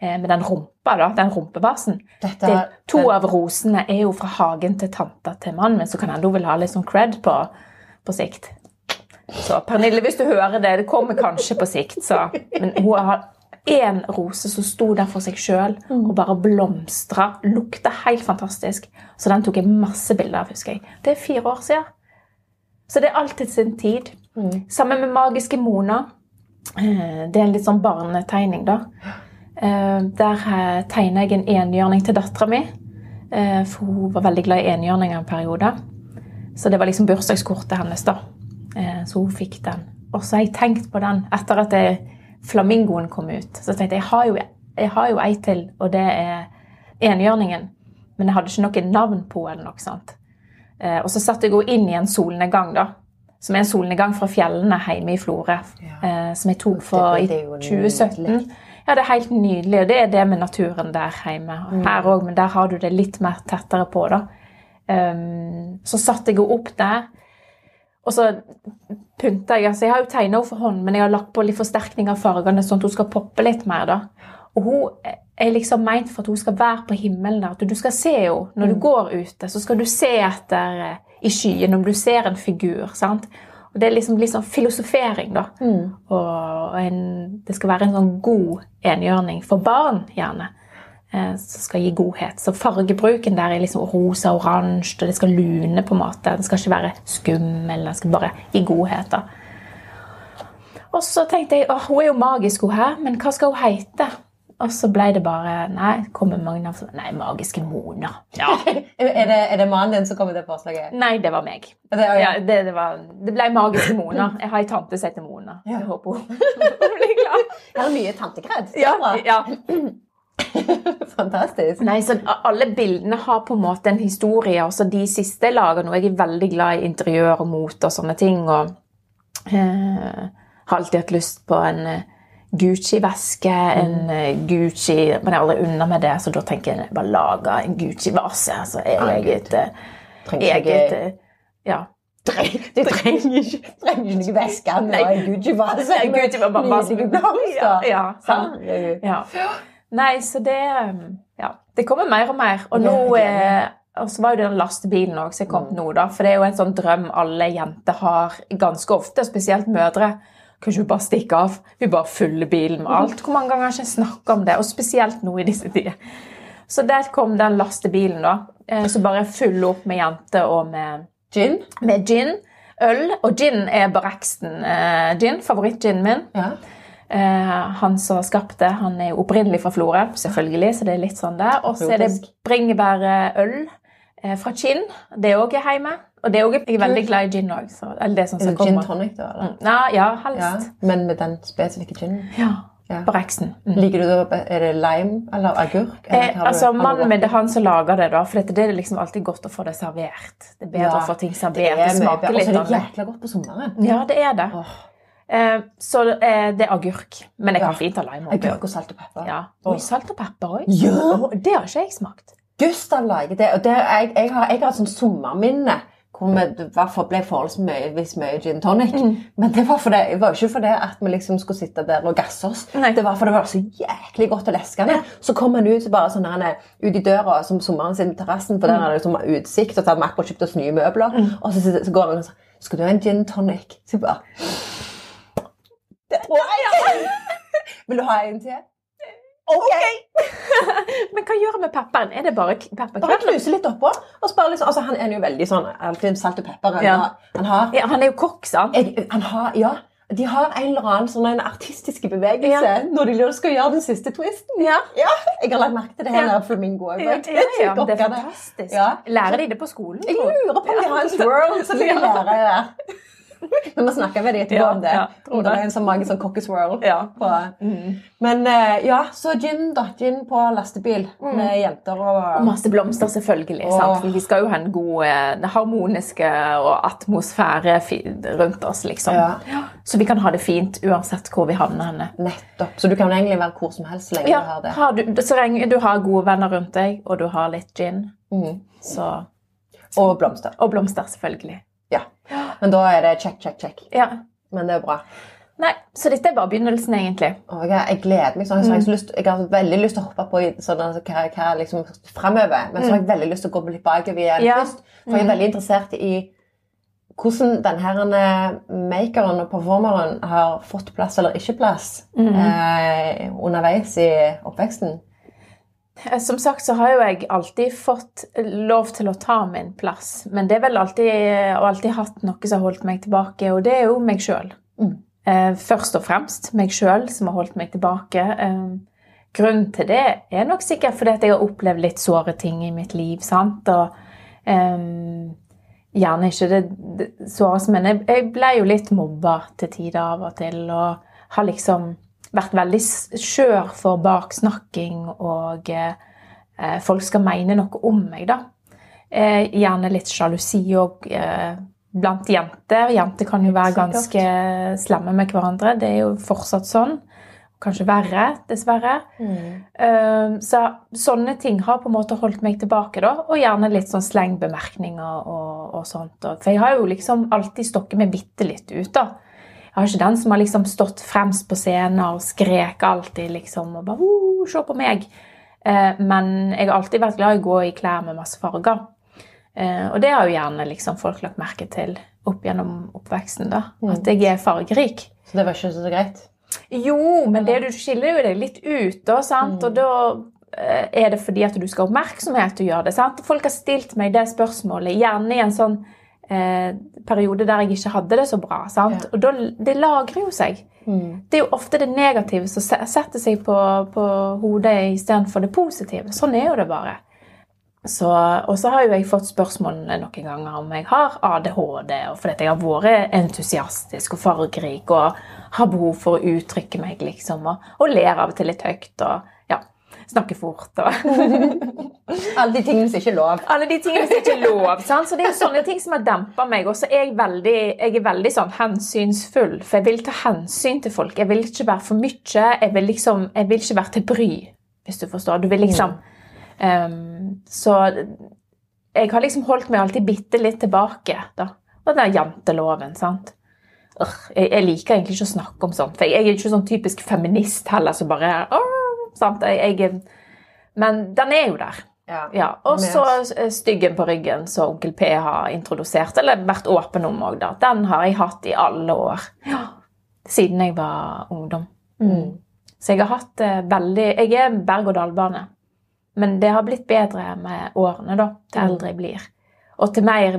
eh, med den rumpa, da, den rumpebasen. Dette, Det, to av rosene er jo fra hagen til tanta til mannen min, så kan hende hun vil ha litt sånn cred på, på sikt. Så Pernille, hvis du hører det, det kommer kanskje på sikt, så Men hun har én rose som sto der for seg sjøl og bare blomstra. Lukta helt fantastisk. Så den tok jeg masse bilder av, husker jeg. Det er fire år siden. Så det er alltid sin tid. Sammen med Magiske Mona. Eh, Det er en litt sånn barnetegning, da. Eh, Der eh, tegner jeg en enhjørning til dattera mi. For hun var veldig glad i enhjørninger en periode. Så det var liksom bursdagskortet hennes, da. Så hun fikk den. Og så har jeg tenkt på den etter at det- flamingoen kom ut. Så tenkte jeg jeg har jo, jeg har jo ei til, og det er enhjørningen. Men jeg hadde ikke noe navn på eller noe sånt. Eh, og så satte jeg henne inn i en solnedgang, da. Som er en solnedgang fra fjellene hjemme i Florø. Eh, som jeg tok for i det er jo 2017. nydelig. Ja, det er helt nydelig. Og det er det med naturen der hjemme. Mm. Her òg, men der har du det litt mer tettere på, da. Um, så satte jeg henne opp der. Og så pynta jeg altså Jeg har jo tegna henne for hånd, men jeg har lagt på litt forsterkning av fargene, sånn at hun skal poppe litt mer. da. Og hun er liksom meint for at hun skal være på himmelen der. At du skal se henne når du går ute. Så skal du se etter eh, i skyen om du ser en figur. sant? Og Det er liksom litt sånn filosofering, da. Og en, det skal være en sånn god enhjørning for barn, gjerne. Eh, Som skal gi godhet. Så fargebruken der er liksom rosa, oransje, og det skal lune på en måte. Den skal ikke være skummel, den skal bare gi godhet. da. Og så tenkte jeg åh, hun er jo magisk, hun her, men hva skal hun hete? Og så ble det bare Nei, kommer mange navn Nei, Magiske Mona. Ja. Er det, er det mannen din som kommer til forslaget? Nei, det var meg. Det, ja. Ja, det, det, var, det ble Magiske Mona. Jeg har ei tante som heter Mona. Jeg håper hun blir glad. Her er mye tantekred. Det Ja, ja. Fantastisk. Nei, så Alle bildene har på en måte en historie. Også de siste jeg lager nå. Jeg er veldig glad i interiør og mote og sånne ting. Og eh, har alltid hatt lyst på en eh, Gucci-veske, en eh, Gucci Men jeg er aldri unna med det, så da tenker jeg bare lage en Gucci-vase. Altså eget, eh, ikke eget Ja. Du trenger ikke, trenger ikke væske en Gucci-vase. Gucci var bare masse Ja. Ja. Nei, så det um, Ja. Det kommer mer og mer. Og nå eh, og så var jo den lastebilen også som kom mm. nå, da. For det er jo en sånn drøm alle jenter har ganske ofte, spesielt mødre. Kan ikke bare stikke av? Vi bare fyller bilen med alt. Hvor mange ganger har jeg ikke snakket om det? Og spesielt nå i disse tider. Så der kom den lastebilen, da. eh, Som bare fyller opp med jenter og med Gin? med gin, øl. Og gin er Bareksten eh, gin, favorittginen min. Ja. Eh, han som skapte, han er jo opprinnelig fra Florø, selvfølgelig, så det er litt sånn der. Og så er det bringebærøl eh, fra Kinn. Det òg er hjemme. Og det er også, jeg er veldig glad i gin òg. Eller det som skal det gin tonic, da? Eller? Ja, Ja, helst. Ja. Men med den spesifikke ginen? Ja. Ja. Bareksten. Mm. Liker du det, Er det lime eller agurk? Eller Eh, altså, Mannen min det er han som lager det, da. For det er liksom alltid godt å få det servert. Det er bedre Ja, å få ting Det servert. er Det, smaker litt. Og så er det jækla godt på sommeren. Ja, det er det. Eh, så eh, det er agurk. Men jeg Ja. kan fint ha lime oppi. agurk og salt og pepper. Ja. Oi, salt og pepper òg. Ja. Det har ikke jeg smakt. Gustav lager det. Og det, jeg, jeg, har, jeg har et sånt sommerminne hvor vi i hvert fall ble forholdsvis mye, gin tonic. Mm. Men det var, for det, det var ikke fordi at vi liksom skulle sitte der og gasse oss. Nei. Det var fordi det var så jæklig godt og leskende. Så kom han ut, bare sånn der, ut i døra som sommeren sin terrassen, for der er det liksom utsikt, og så hadde vi akkurat kjøpt oss nye møbler. Mm. Og så, så går han og sier skal du ha en gin tonic? Så jeg bare Det tror jeg! Vil du ha en til? Ok! Men hva gjør med pepperen? Er det bare k- Bare knuse litt oppå. Liksom, altså, han er jo veldig sånn alltid salt og pepper. Han, Ja. har, han har, Ja, han er jo kokk, sant? han har Ja. De har en eller annen sånn en artistisk bevegelse Ja. når de skal gjøre den siste twisten. Ja. Ja, Jeg har lagt merke til det her Ja. nede Flamingo. Ja, ja, ja, det er fantastisk. Ja. Lærer de det på skolen? Jeg lurer på om de har en swirl som de Ja. lærer der. Vi må med dem etterpå Ja, om det. ja, det er en sånn magisk sånn cockeswirl. Ja. På. Mm. Men eh, ja, så gin, da. Gin på lastebil med jenter og Og masse blomster, selvfølgelig. Og... For vi skal jo ha en god eh, harmoniske og atmosfære rundt oss, liksom. Ja. Så vi kan ha det fint uansett hvor vi havner henne. Nettopp. Så du kan egentlig være hvor som helst så lenge Ja, du har det. har du, så lenge du har gode venner rundt deg, og du har litt gin, mm. så Og blomster. Og blomster, selvfølgelig. Ja. Men da er det check, check, check. Ja. Men det er bra. Nei, så dette er bare begynnelsen, egentlig. Og jeg, gleder meg sånn. Så jeg, så lyst, jeg har veldig lyst til å hoppe på sånn, altså, hva, hva liksom fremover. Men så har jeg veldig lyst til å gå litt bakover igjen Ja. først. For jeg er veldig interessert i hvordan denne eh, makeren og performeren har fått plass eller ikke plass eh, underveis i oppveksten. Eh, som sagt så har jo jeg alltid fått lov til å ta min plass. Men det er vel alltid, og alltid hatt noe som har holdt meg tilbake, og det er jo meg sjøl. Mm. Eh, først og fremst meg sjøl som har holdt meg tilbake. Eh, grunnen til det er nok sikkert fordi at jeg har opplevd litt såre ting i mitt liv. sant? Og um, gjerne ikke det, det såreste, men jeg, jeg, ble jo litt mobba til tider av og til. Og har liksom vært veldig skjør for baksnakking og eh, folk skal mene noe om meg, da. Eh, gjerne litt sjalusi òg eh, blant jenter. Jenter kan jo være ganske slemme med hverandre. Det er jo fortsatt sånn. Kanskje verre, dessverre. Mm. Uh, så sånne ting har på en måte holdt meg tilbake, da. Og gjerne litt sånn slengbemerkninger og, og sånt. For jeg har jo liksom alltid stokket meg bitte litt ut, da. Jeg har ikke den som har liksom stått fremst på scenen og skrek alltid liksom og bare 'Se på meg!' Eh, men jeg har alltid vært glad i å gå i klær med masse farger. Eh, og det har jo gjerne liksom folk lagt merke til opp gjennom oppveksten. da, mm. At jeg er fargerik. Så det var ikke så greit? Jo, men det, du skiller jo deg litt ut, da. sant? Mm. Og da eh, er det fordi at du skal ha oppmerksomhet å gjøre det. sant? Folk har stilt meg det spørsmålet, gjerne i en sånn eh, periode der jeg ikke hadde det så bra. sant? Ja. Og da, det lagrer jo seg. Mm. Det er jo ofte det negative som setter seg på, på hodet istedenfor det positive. Sånn er jo det bare. Så, og så har jo jeg fått spørsmål noen ganger om jeg har ADHD, og fordi jeg har vært entusiastisk og fargerik og har behov for å uttrykke meg, liksom, og, og ler av og til litt høyt. og snakke fort og Alle de tingene som ikke er lov. Alle de tingene som ikke er lov. Sant? Så det er sånne ting som har dempa meg. Og så er jeg veldig, jeg er veldig sånn hensynsfull, for jeg vil ta hensyn til folk. Jeg vil ikke være for mye. Jeg vil, liksom, jeg vil ikke være til bry, hvis du forstår. Du vil liksom um, Så jeg har liksom holdt meg alltid bitte litt tilbake. da. Og den janteloven, sant. Jeg, jeg, liker egentlig ikke å snakke om sånt. For jeg er ikke sånn typisk feminist heller som bare Sant? Jeg, jeg, men den er jo der. Ja. ja. Og så styggen på ryggen som onkel P har introdusert, eller vært åpen om òg, da. Den har jeg hatt i alle år. Ja. Siden jeg var ungdom. Mm. Så jeg har hatt det veldig Jeg er berg-og-dal-bane. Men det har blitt bedre med årene, da. Til mm. eldre jeg blir. Og til mer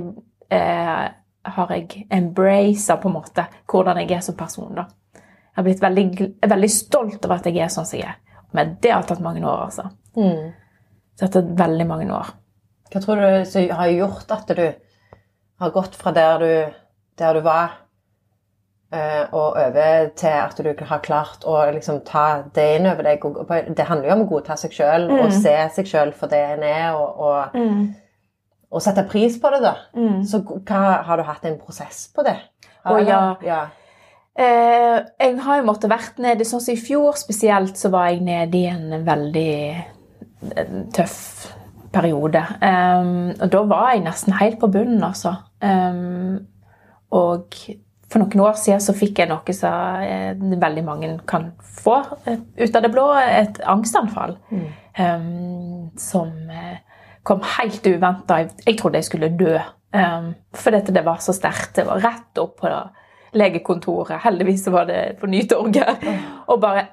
eh, har jeg embracet på en måte hvordan jeg er som person, da. Jeg har blitt veldig, veldig stolt over at jeg er sånn som jeg er. Men det har tatt mange år, altså. Mm. Det har tatt veldig mange år. Hva tror du har gjort at du har gått fra der du, der du var, eh, og over til at du har klart å liksom ta det inn over deg? Det handler jo om å godta seg sjøl mm. og se seg sjøl for det en er, og, og, mm. og, sette pris på det, da. Mm. Så hva, har du hatt en prosess på det? Å ja. ja. Eh, jeg har jo måttet vært nede sånn som i fjor spesielt, så var jeg nede i en veldig tøff periode. Um, og da var jeg nesten helt på bunnen, altså. Um, og for noen år siden så fikk jeg noe som eh, veldig mange kan få eh, ut av det blå, et angstanfall. Mm. Um, som eh, kom helt uventa. Jeg, jeg, trodde jeg skulle dø. Um, fordi det var så sterkt. Det var rett opp på det legekontoret. Heldigvis var det på Nytorget. Og bare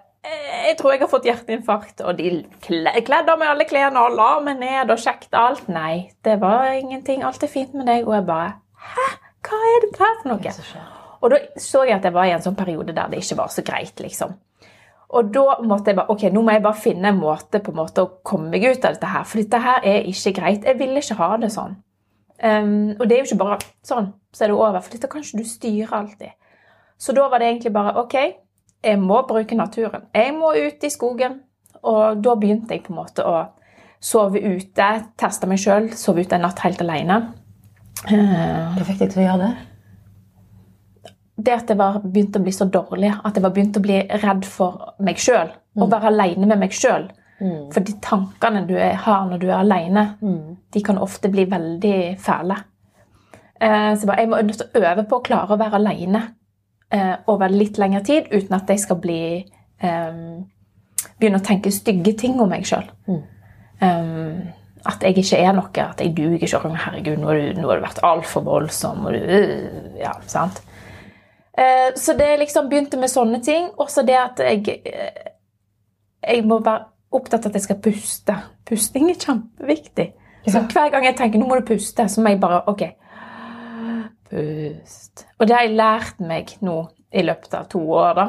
jeg tror jeg har fått hjerteinfarkt. Og de kledde meg alle klærne og la meg ned og sjekket alt. Nei, det var ingenting. Alt er fint med deg. Og jeg bare Hæ? Hva er det her for noe? Og da så jeg at jeg var i en sånn periode der det ikke var så greit, liksom. Og da måtte jeg bare ok, nå må jeg bare finne en måte på en måte å komme meg ut av dette her. For dette her er ikke greit. Jeg ville ikke ha det sånn. Um, og det er jo ikke bare sånn, så er det over, for dette kan ikke du styre alltid. Så da var det egentlig bare OK, jeg må bruke naturen. Jeg må ut i skogen. Og da begynte jeg på en måte å sove ute, teste meg sjøl, sove ute en natt helt alene. Hva fikk deg til å gjøre det? Det at jeg var begynt å bli så dårlig, at jeg var begynt å bli redd for meg sjøl. Å mm. være alene med meg sjøl. Mm. For de tankene du har når du er alene, mm. de kan ofte bli veldig fæle. Eh, så jeg må nødt til å øve på å klare å være alene eh, over litt lengre tid uten at jeg skal bli um, Begynne å tenke stygge ting om meg sjøl. Mm. Um, at jeg ikke er noe, at jeg duger ikke. Herregud, nå har du, vært altfor voldsom. Og du, ja, sant? så det liksom begynte med sånne ting. Også det at jeg, jeg må være opptatt av at jeg skal puste. Pusting er kjempeviktig. Så hver gang jeg tenker nå må du puste, så må jeg bare OK. Pust. Og det har jeg lært meg nå i løpet av to år, da.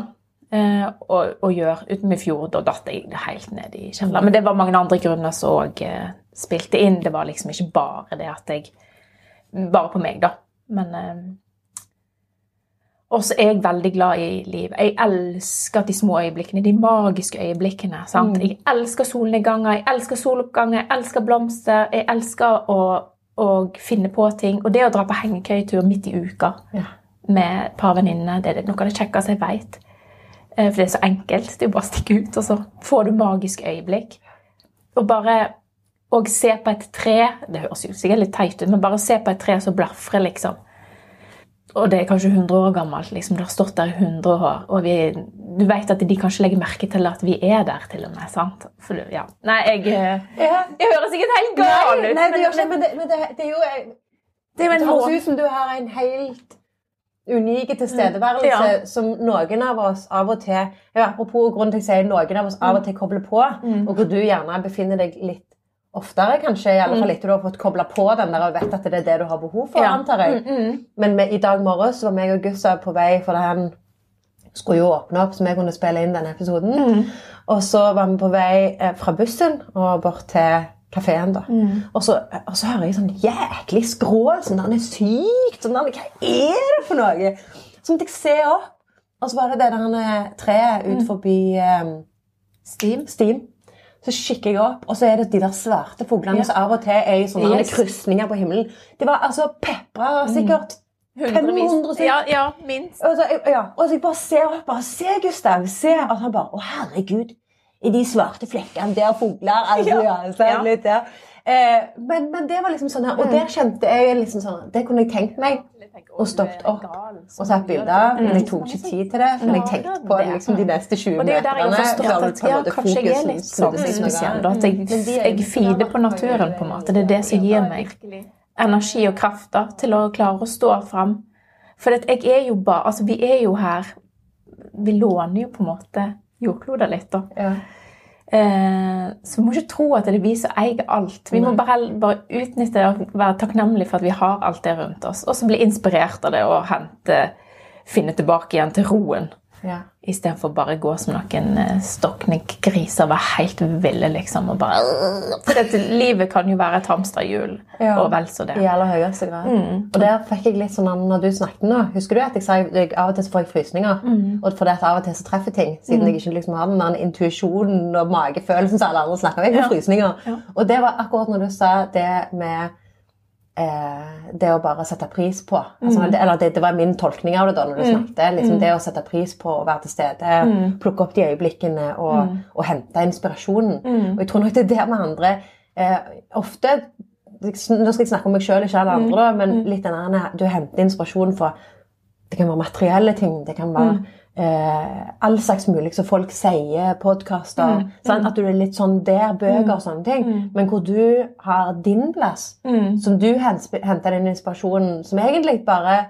Eh, å, å gjøre. Uten i fjor, da datt jeg helt ned i kjelleren. Men det var mange andre grunner som òg eh, spilte inn. Det var liksom ikke bare det at jeg Bare på meg, da. Men eh, og så er jeg veldig glad i liv. Jeg elsker de små øyeblikkene, de magiske øyeblikkene. sant? Mm. Jeg elsker solnedganger, jeg elsker soloppganger, jeg elsker blomster. Jeg elsker å, å finne på ting. Og det å dra på hengekøyetur midt i uka Ja. med et par venninner, det er noe av det kjekkeste jeg veit. For det er så enkelt. Det er jo bare å stikke ut, og så får du magisk øyeblikk. Og bare å se på et tre Det høres jo sikkert litt teit ut, men bare å se på et tre som blafrer, liksom. Og det er kanskje 100 år gammelt. liksom, Det har stått der i 100 år. Og vi, du vet at de kanskje legger merke til at vi er der, til og med. sant? For, ja. Nei, jeg, eh, Ja. jeg høres sikkert helt gal ut. nei, det gjør ikke men det. Men det, det er jo det er Det en høres ut som du har en helt unik tilstedeværelse Ja. som noen av oss av og til ja, Apropos grunnen til at jeg sier noen av oss av og til kobler på, Mm. og hvor du gjerne befinner deg litt oftere, kanskje, i alle fall etter du har fått kobla på den der og vet at det er det du har behov for, Ja. antar jeg. Mm, mm. Men med, i dag morges var meg og Gussa på vei, for han skulle jo åpne opp så vi kunne spille inn denne episoden. Mm. Og så var vi på vei eh, fra bussen og bort til kafeen. da. Mm. Og, så, og så hører jeg sånn jæklig skrål. sånn, Han er sykt. sånn, han, Hva er det for noe? Så måtte jeg se opp, og så var det det der eh, treet ut Mm. forbi eh, Steam. stien. Så kikker jeg opp, og så er det de der svarte fuglene Ja. som av og til er i sånne Yes. krysninger på himmelen. Det var altså pepra sikkert. 500 stykker. Ja, ja, minst. Og så, ja, og så jeg bare ser opp, bare se Gustav, se Og han bare, å herregud, i de svarte flekkene der fugler, altså, ja, Ja, ja. litt der. Eh, men, men det var liksom sånn her, og der kjente jeg liksom sånn, det kunne jeg tenkt meg, og stoppet opp, og tatt bilder, men jeg tok ikke tid til det, men jeg tenkte på det liksom de neste 20 Og det er jo der jeg har meterne, ja, kanskje jeg er litt sånn spesiell. Da, at jeg, jeg feeder på naturen, på en måte. Det er det som gir meg energi og kraft da, til å klare å stå fram. For jeg er jo bare Altså, vi er jo her Vi låner jo på en måte jordkloden litt, da. Eh, så vi må ikke tro at det er vi som eier alt. Vi må bare, bare utnytte og være takknemlige for at vi har alt det rundt oss. Og så bli inspirert av det og hente, finne tilbake igjen til roen. Ja. Istedenfor bare gå som noen eh, stokne griser og være helt ville, liksom. Og bare, for dette, livet kan jo være et hamsterhjul, Ja. og vel så det. I aller høyeste grad. Mm. Og der fikk jeg litt sånn når du snakket nå. Husker du at jeg sa jeg, av og til så får jeg frysninger? Mm. Og fordi at av og til så treffer ting. Siden jeg ikke liksom har den der intuisjonen og magefølelsen som alle andre snakker om. Jeg får Ja. frysninger. Ja. Og det var akkurat når du sa det med eh, det å bare sette pris på. Altså, Mm. det, eller det, det var min tolkning av det da når du snakket. Liksom, Det å sette pris på å være til stede, Mm. plukke opp de øyeblikkene og, og hente inspirasjonen. Mm. Og jeg tror nok det er der med andre eh, ofte Nå skal jeg snakke om meg sjøl, ikke alle andre, men litt den der, du henter inspirasjon fra Det kan være materielle ting. Det kan være eh, all slags mulig som folk sier, podkaster. At du er litt sånn der, bøker og sånne ting. Men hvor du har din plass, Mm. som du henter den inspirasjonen som egentlig bare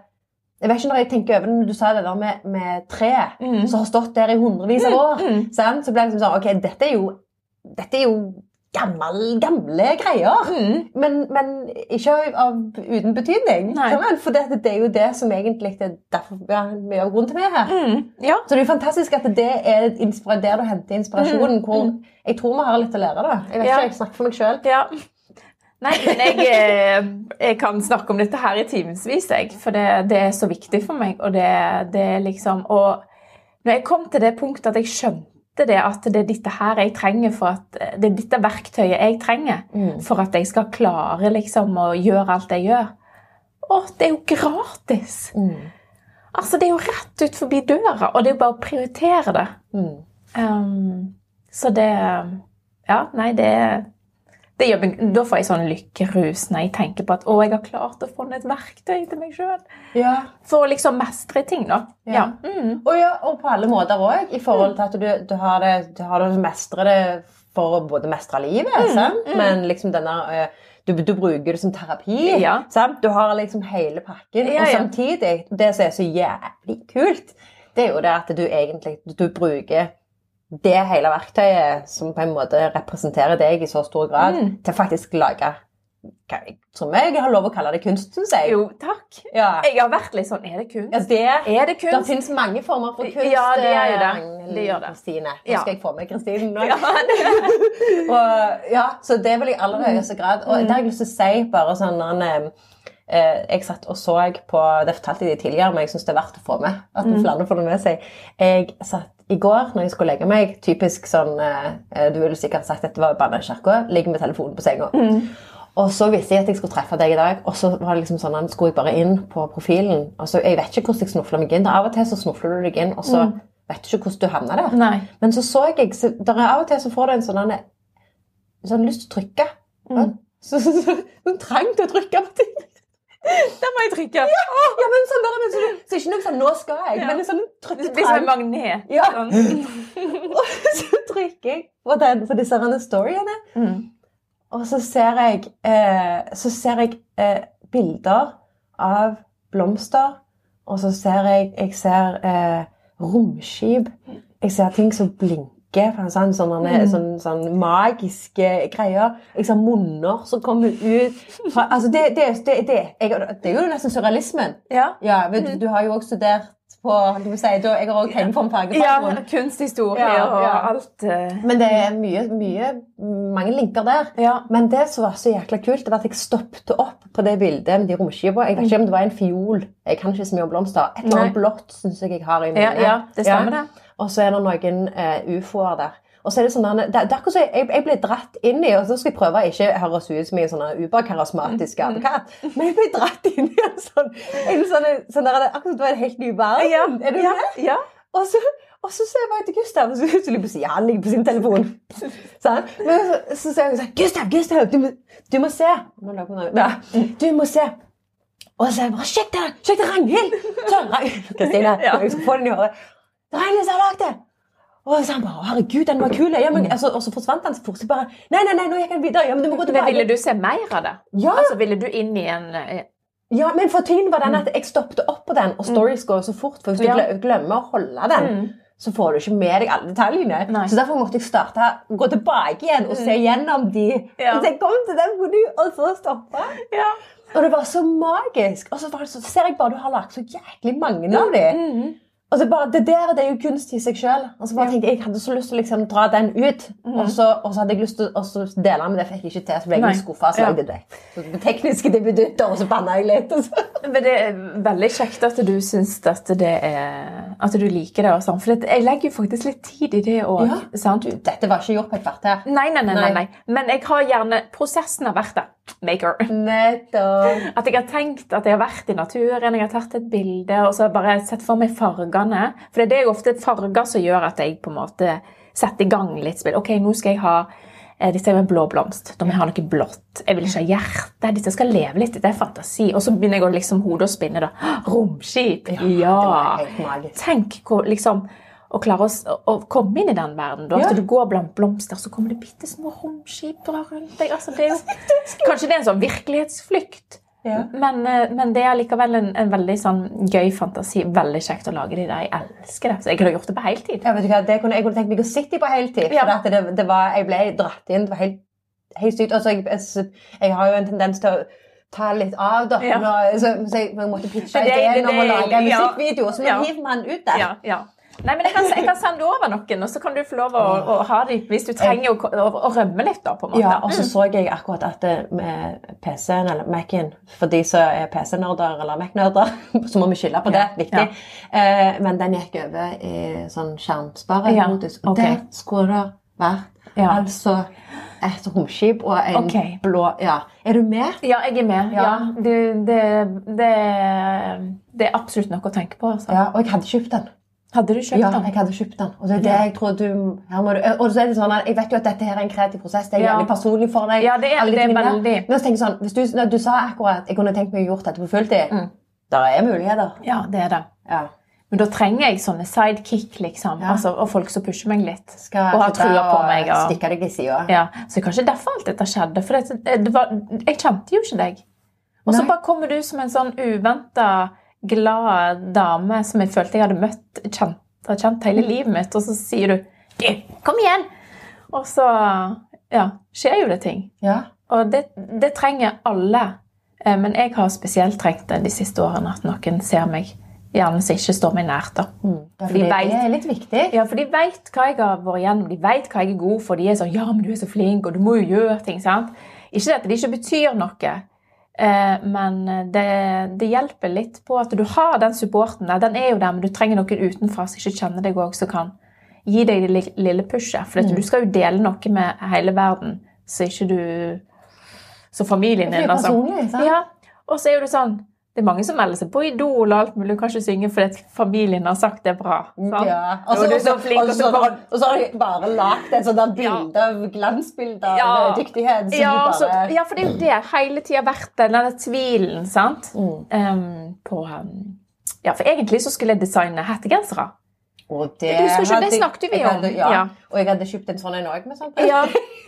jeg vet ikke når jeg tenker over det, du sa det der med, med treet Mm. som har stått der i hundrevis av år, Mm. så ble det liksom sånn Ok, dette er jo, dette er jo gammel, gamle greier. Mm. Men, men ikke av, uten betydning. For det, det er jo det som egentlig er derfor ja, mye av grunnen til vi er her. Mm. Ja. Så det er jo fantastisk at det er der du henter inspirasjonen. hvor Jeg tror vi har litt å lære. da. Jeg vet Mm. Ja. ikke, jeg snakker for meg sjøl. Ja. Nei, men jeg, eh, jeg kan snakke om dette her i timevis, jeg. For det, det er så viktig for meg. Og det, det er liksom Og når jeg kom til det punktet at jeg skjønte det, at det er dette her jeg trenger for at Det er dette verktøyet jeg trenger Mm. for at jeg skal klare liksom å gjøre alt jeg gjør. Å, det er jo gratis! Mm. Altså, det er jo rett ut forbi døra, og det er jo bare å prioritere det. Mm. Um, så det Ja, nei, det, det gjør Da får jeg sånn lykkerus når jeg tenker på at å, jeg har klart å få et verktøy til meg sjøl. Ja. For å liksom mestre ting, da. Ja. Ja. Mm. Og, og på alle måter òg, i forhold til at du, du har det du har det mestre det for å både mestre livet, Mm, sant? men liksom denne eh, du, du bruker det som terapi. Du har liksom hele pakken. Og samtidig, det som er så jævlig kult, det er jo det at du egentlig du bruker det hele verktøyet som på en måte representerer deg i så stor grad, Mm. til faktisk lage jeg tror jeg har lov å kalle det kunst, syns jeg. Jo, takk. Ja. Jeg har vært litt sånn Er det kunst? Ja, det, Er det det finnes mange former for kunst. Ja, det gjør jo det. eh, Det gjør det. Kristine. Nå Ja. skal jeg få med Kristine nå. Ja, og, ja, så det vil jeg i aller høyeste grad. Og Mm. det har jeg lyst til å si bare sånn eh, eh, Jeg satt og så på Det fortalte jeg tidligere, men jeg syns det er verdt å få med. At Mm. flere får det med seg. Jeg satt i går når jeg skulle legge meg, typisk sånn eh, eh, Du ville sikkert sagt at det var banna i kirka. Ligger med telefonen på senga. Mm. Og så visste jeg at jeg skulle treffe deg i dag, og så var det liksom sånn, skulle jeg bare inn på profilen. Og så, Jeg vet ikke hvordan jeg snufler meg inn. Av og til så snufler du deg inn, og så vet du ikke hvordan du havna der. Nei. Men så så jeg så der er Av og til så får du en sånn sånn lyst til å trykke. Mm. Så, så, så, så, trang til å trykke på ting. Der må jeg trykke. Ja, men sånn der, men så, så ikke noe sånn 'nå skal jeg', Ja. men en sånn Det Liksom som en magnet. Ja. Sånn. Og så trykker jeg på, den, på disse storyene, Mm. og så ser jeg, eh, så ser jeg eh, bilder av blomster, og så ser jeg, jeg ser eh, romskip, jeg ser ting som blinker, for sånn, sånne, Mm. sånn, sånn magiske greier. Jeg munner som kommer ut. Fra, altså det, det, det, det, er jo nesten surrealismen. Ja. Ja, du, du har jo også studert på si, da, Jeg har også tegnformfag. ja, kunsthistorie Ja, og ja. alt. eh. Men det er mye, mye, mange linker der. Ja. Men det som var så jækla kult, det var at jeg stoppet opp på det bildet med de romskipene. Jeg vet ikke om det var en fiol. Jeg kan ikke så mye om blomster. Et eller annet blått syns jeg jeg har i Ja, ja, det stemmer det. Og så er det noen uh, ufoer der. Og så er Det sånn, der- det, det så jeg, jeg ble dratt inn i, og så skal jeg prøve å ikke høres ut som en sånn uberkarismatisk advokat, apekatt, men jeg ble dratt inn i en sånn, en sånn, sånn der, akkurat som det var en helt ny verden. Ja, Er du ja, med? ja. Og så, og så ser jeg til Gustav, og så så ligger på siden, han ligger på sin telefon. Sånn. Men så, så sier jeg sånn, Gustav, Gustav, du du må se. Ja, du må se. Og så er jeg bare, sjekk det, sjekk det, Ragnhild. Så, Rag- Kristine, Ja. jeg skal få den i håret. Ragnhild har lagd det. Og så han bare, herregud, den var kul. Ja, men, altså, og så forsvant han så fort. Så bare, nei, nei, nei, nå gikk han videre. Ja, men du må gå Men ville du se mer av det? Ja, Altså, Ville du inn i en eh, ja, men for tiden var den at jeg stoppet opp på den, og stories går så fort. For hvis du Ja. glemmer å holde den, Mm. så får du ikke med deg alle detaljene. Nei. Så derfor måtte jeg starte, gå tilbake igjen og se gjennom de. Ja. Så jeg kom til den hvor du, og så stoppe. Ja. Og det var så magisk. Og så, så ser jeg bare du har lagt så jæklig mange av dem. Mhm. Og så bare, det der det er jo kunst i seg sjøl. Og så bare Ja. tenkte jeg hadde så lyst til å liksom dra den ut. Og, så, og så hadde jeg lyst til å dele den, men det fikk jeg ikke til. Så ble jeg litt skuffa. Så Ja. lagde det. Så det tekniske det bedutter, og så banna jeg litt. Men det er veldig kjekt at du syns at det At du liker det. og sånn, For jeg legger jo faktisk litt tid i det òg. Ja. Dette var ikke gjort på et kvarter. Nei, nei, nei, nei, Nei. nei. Men jeg har gjerne Prosessen har vært det. Maker. Nettopp. At jeg har tenkt at jeg har vært i naturen, jeg har tatt et bilde og så har jeg bare sett for meg fargene. For det er jo ofte farger som gjør at jeg på en måte setter i gang litt spill. Ok, nå skal jeg ha eh, disse en blå blomst. Da må jeg ha noe blått. Jeg vil ikke ha hjerte. Disse skal leve litt. Det er fantasi. Og så begynner jeg å liksom hodet å spinne. da. Romskip! Ja! Magisk. Tenk hvor liksom å klare å, å komme inn i den verden. Da. Ja. At du går blant blomster, så kommer det bitte små romskip rundt deg. Altså, det jo, kanskje det er en sånn virkelighetsflykt. Ja. Men, eh, men det er likevel en, en veldig sånn gøy fantasi. Veldig kjekt å lage de der. Jeg elsker det. Så jeg kunne gjort det på heltid. Ja, vet du hva, det kunne, jeg kunne tenkt meg å sitte på heltid. For det, det var, jeg ble dratt inn. Det var helt, helt sykt. Altså, jeg, jeg, har jo en tendens til å ta litt av, da. Ja. Så, så jeg, måtte pitche ideen om å lage musikkvideo, så nå hiver man ut der. Ja, ja. Nei, men jeg kan, jeg kan sende over noen, og så kan du få lov å, å ha dem hvis du trenger å, å, å rømme litt. da, på en måte. Ja, og så så jeg akkurat at med PC-en, eller Mac-en, for de som er PC-nerder eller Mac-nerder, så må vi skylde på det, Ja, viktig. Eh, men den gikk over i sånn skjermsparemodus. Ja, Og det skulle det vært Ja. altså et romskip og en okay. blå Ja. Er du med? Ja, jeg er med. Ja. Ja. Det, det, det, det er absolutt noe å tenke på. Altså. Ja, og jeg hadde kjøpt den. Hadde du kjøpt Ja, den? jeg hadde kjøpt den. Og det er det jeg tror du du, Og så er det sånn at jeg vet jo at dette her er en kreativ prosess. Det er Ja. jævlig personlig for deg. Ja, det er- det er veldig. Men så tenker jeg sånn, hvis du, du sa akkurat jeg kunne tenkt meg å gjort dette på fulltid, Mm. der er muligheter. Ja, det er det. Ja. Men da trenger jeg sånne sidekick, liksom. Ja. Altså, og folk som pusher meg litt. Skal Og har trua på meg. Og, stikke deg i sida. ja. Så kanskje derfor alt dette skjedde. For det, det var, jeg kjente jo ikke deg. Og så bare kommer du som en sånn uventa, glad dame som jeg følte jeg hadde møtt, kjent, har kjent hele livet mitt, og så sier du Kom igjen! Og så ja, skjer jo det ting. Ja. Og det, det trenger alle. Eh, Men jeg har spesielt trengt det de siste årene, at noen ser meg, gjerne som ikke står meg nært. da. Ja, for De det, vet- er litt viktig. Ja, for de vet hva jeg har vært igjennom, de vet hva jeg er god for. De er sånn 'Ja, men du er så flink, og du må jo gjøre ting.' sant? Ikke at det ikke betyr noe, men det, det hjelper litt på at du har den supporten. Den er jo der, men du trenger noen utenfra som ikke kjenner deg òg, som kan gi deg det lille pushet. For at du skal jo dele noe med hele verden, så ikke du Så familien din altså. Ja, og så er jo det sånn det er mange som melder seg på Idol og alt mulig, du kan ikke synge fordi familien har sagt det er bra. Ja. Så flink, og så har de bare lagd et sånt bilde av glansbilde av Ja. dyktighet. Så ja, du så, ja, for det er jo det hele tida vært den der tvilen, sant? Mm. Um, på um, Ja, for egentlig så skulle jeg designe hettegensere. Og det Du husker ikke, hadde- det snakket vi om. Hadde, ja. Ja. Og jeg hadde kjøpt en sånn en òg. Sånn. Ja,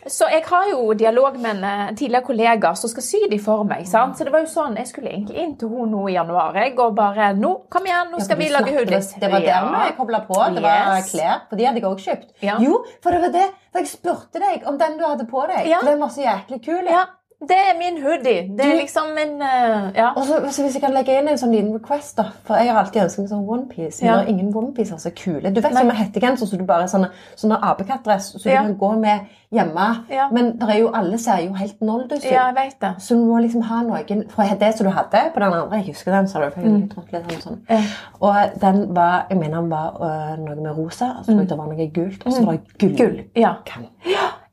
så jeg har jo dialog med en, eh, tidligere kollega som skal sy de for meg. sant? Så det var jo sånn, Jeg skulle egentlig inn til henne nå i januar. Jeg går bare nå, kom igjen, nå skal vi lage hoodies. Det var der vi kobla på. Det var Yes. klær. For de hadde jeg òg kjøpt. Ja. Jo, for det var det. For jeg spurte deg om den du hadde på deg. Ja. For den var så jæklig kul. Ja, det er min hoodie. Det er liksom min uh, Ja. Og så, så Hvis jeg kan legge inn en sånn liten request, da For jeg har alltid ønsket meg sånn onepiece. Ja. Men ingen onepiecer som er kule. Du vet sånn med hettegenser så du bare sånne, sånne apekattdress så Ja. du kan gå med hjemme. Ja. Men jo, alle ser jo helt noldus ut. ja, jeg vet det. Så du må liksom ha noen For det som du hadde på den andre Jeg husker den, sa du. For jeg mm. litt sånn, sånn. Ja. Og den var Jeg mener den var øh, noe med rosa, og så tror jeg det var noe gult, og så var det gull. Mm. Gull. Ja. Kan.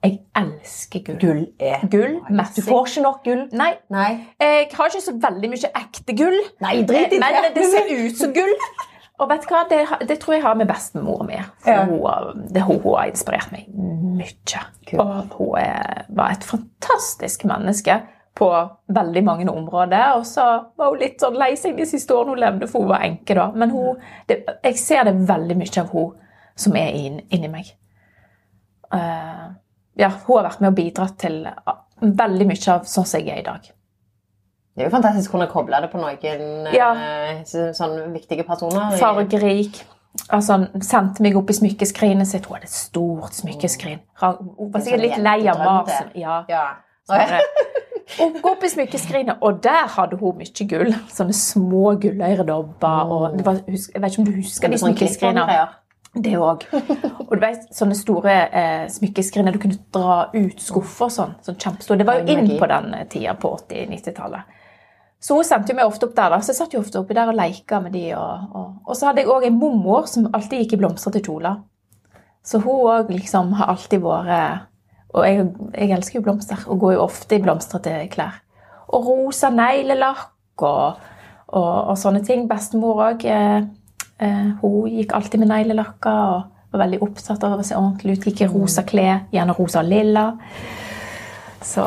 Jeg elsker gull. Gull er Gull, Du får ikke nok gull. Nei, Nei. jeg har ikke så veldig mye ekte gull. Nei, drit i Men det. det ser ut som gull. Og vet du hva? Det, det tror jeg har med bestemor mi. Ja. hun, det, hun, hun har inspirert meg mye. Og hun er, var et fantastisk menneske på veldig mange områder. Og så var hun litt sånn lei seg de siste årene hun levde, for hun var enke da. Men hun, det, jeg ser det veldig mye av hun som er inn, inni meg. Eh, ja, hun har vært med og bidratt til veldig mye av sånn som jeg er i dag. Det er jo fantastisk å kunne koble det på noen Ja. eh, sånne viktige personer. fargerik. Altså, han sendte meg opp i smykkeskrinet sitt. Hun hadde et stort smykkeskrin. Hun var er sikkert sånn litt lei av masen. Ja. Ja. Hun går opp i smykkeskrinet, og der hadde hun mye gull. Sånne små gulløyredobber. Og var, jeg vet ikke om du husker de Sånn smykkeskrinene? Det òg. Og du vet, sånne store eh, smykkeskrinner du kunne dra ut skuffer sånn. sånn kjempestore. Det var jo inn på den eh, tida på 80-90-tallet. Så hun sendte meg ofte opp der, da. så jeg satt jo ofte oppi der og leika med de. Og, og, og så hadde jeg òg en mormor som alltid gikk i blomstrete kjoler. Så hun òg liksom har alltid vært Og jeg, jeg elsker jo blomster og går jo ofte i blomstrete klær. Og rosa neglelakk og, og, sånne ting. Bestemor òg. Eh, eh, hun gikk alltid med neglelakker og var veldig opptatt av å se ordentlig ut. Gikk i rosa klær, gjerne rosa og lilla. Så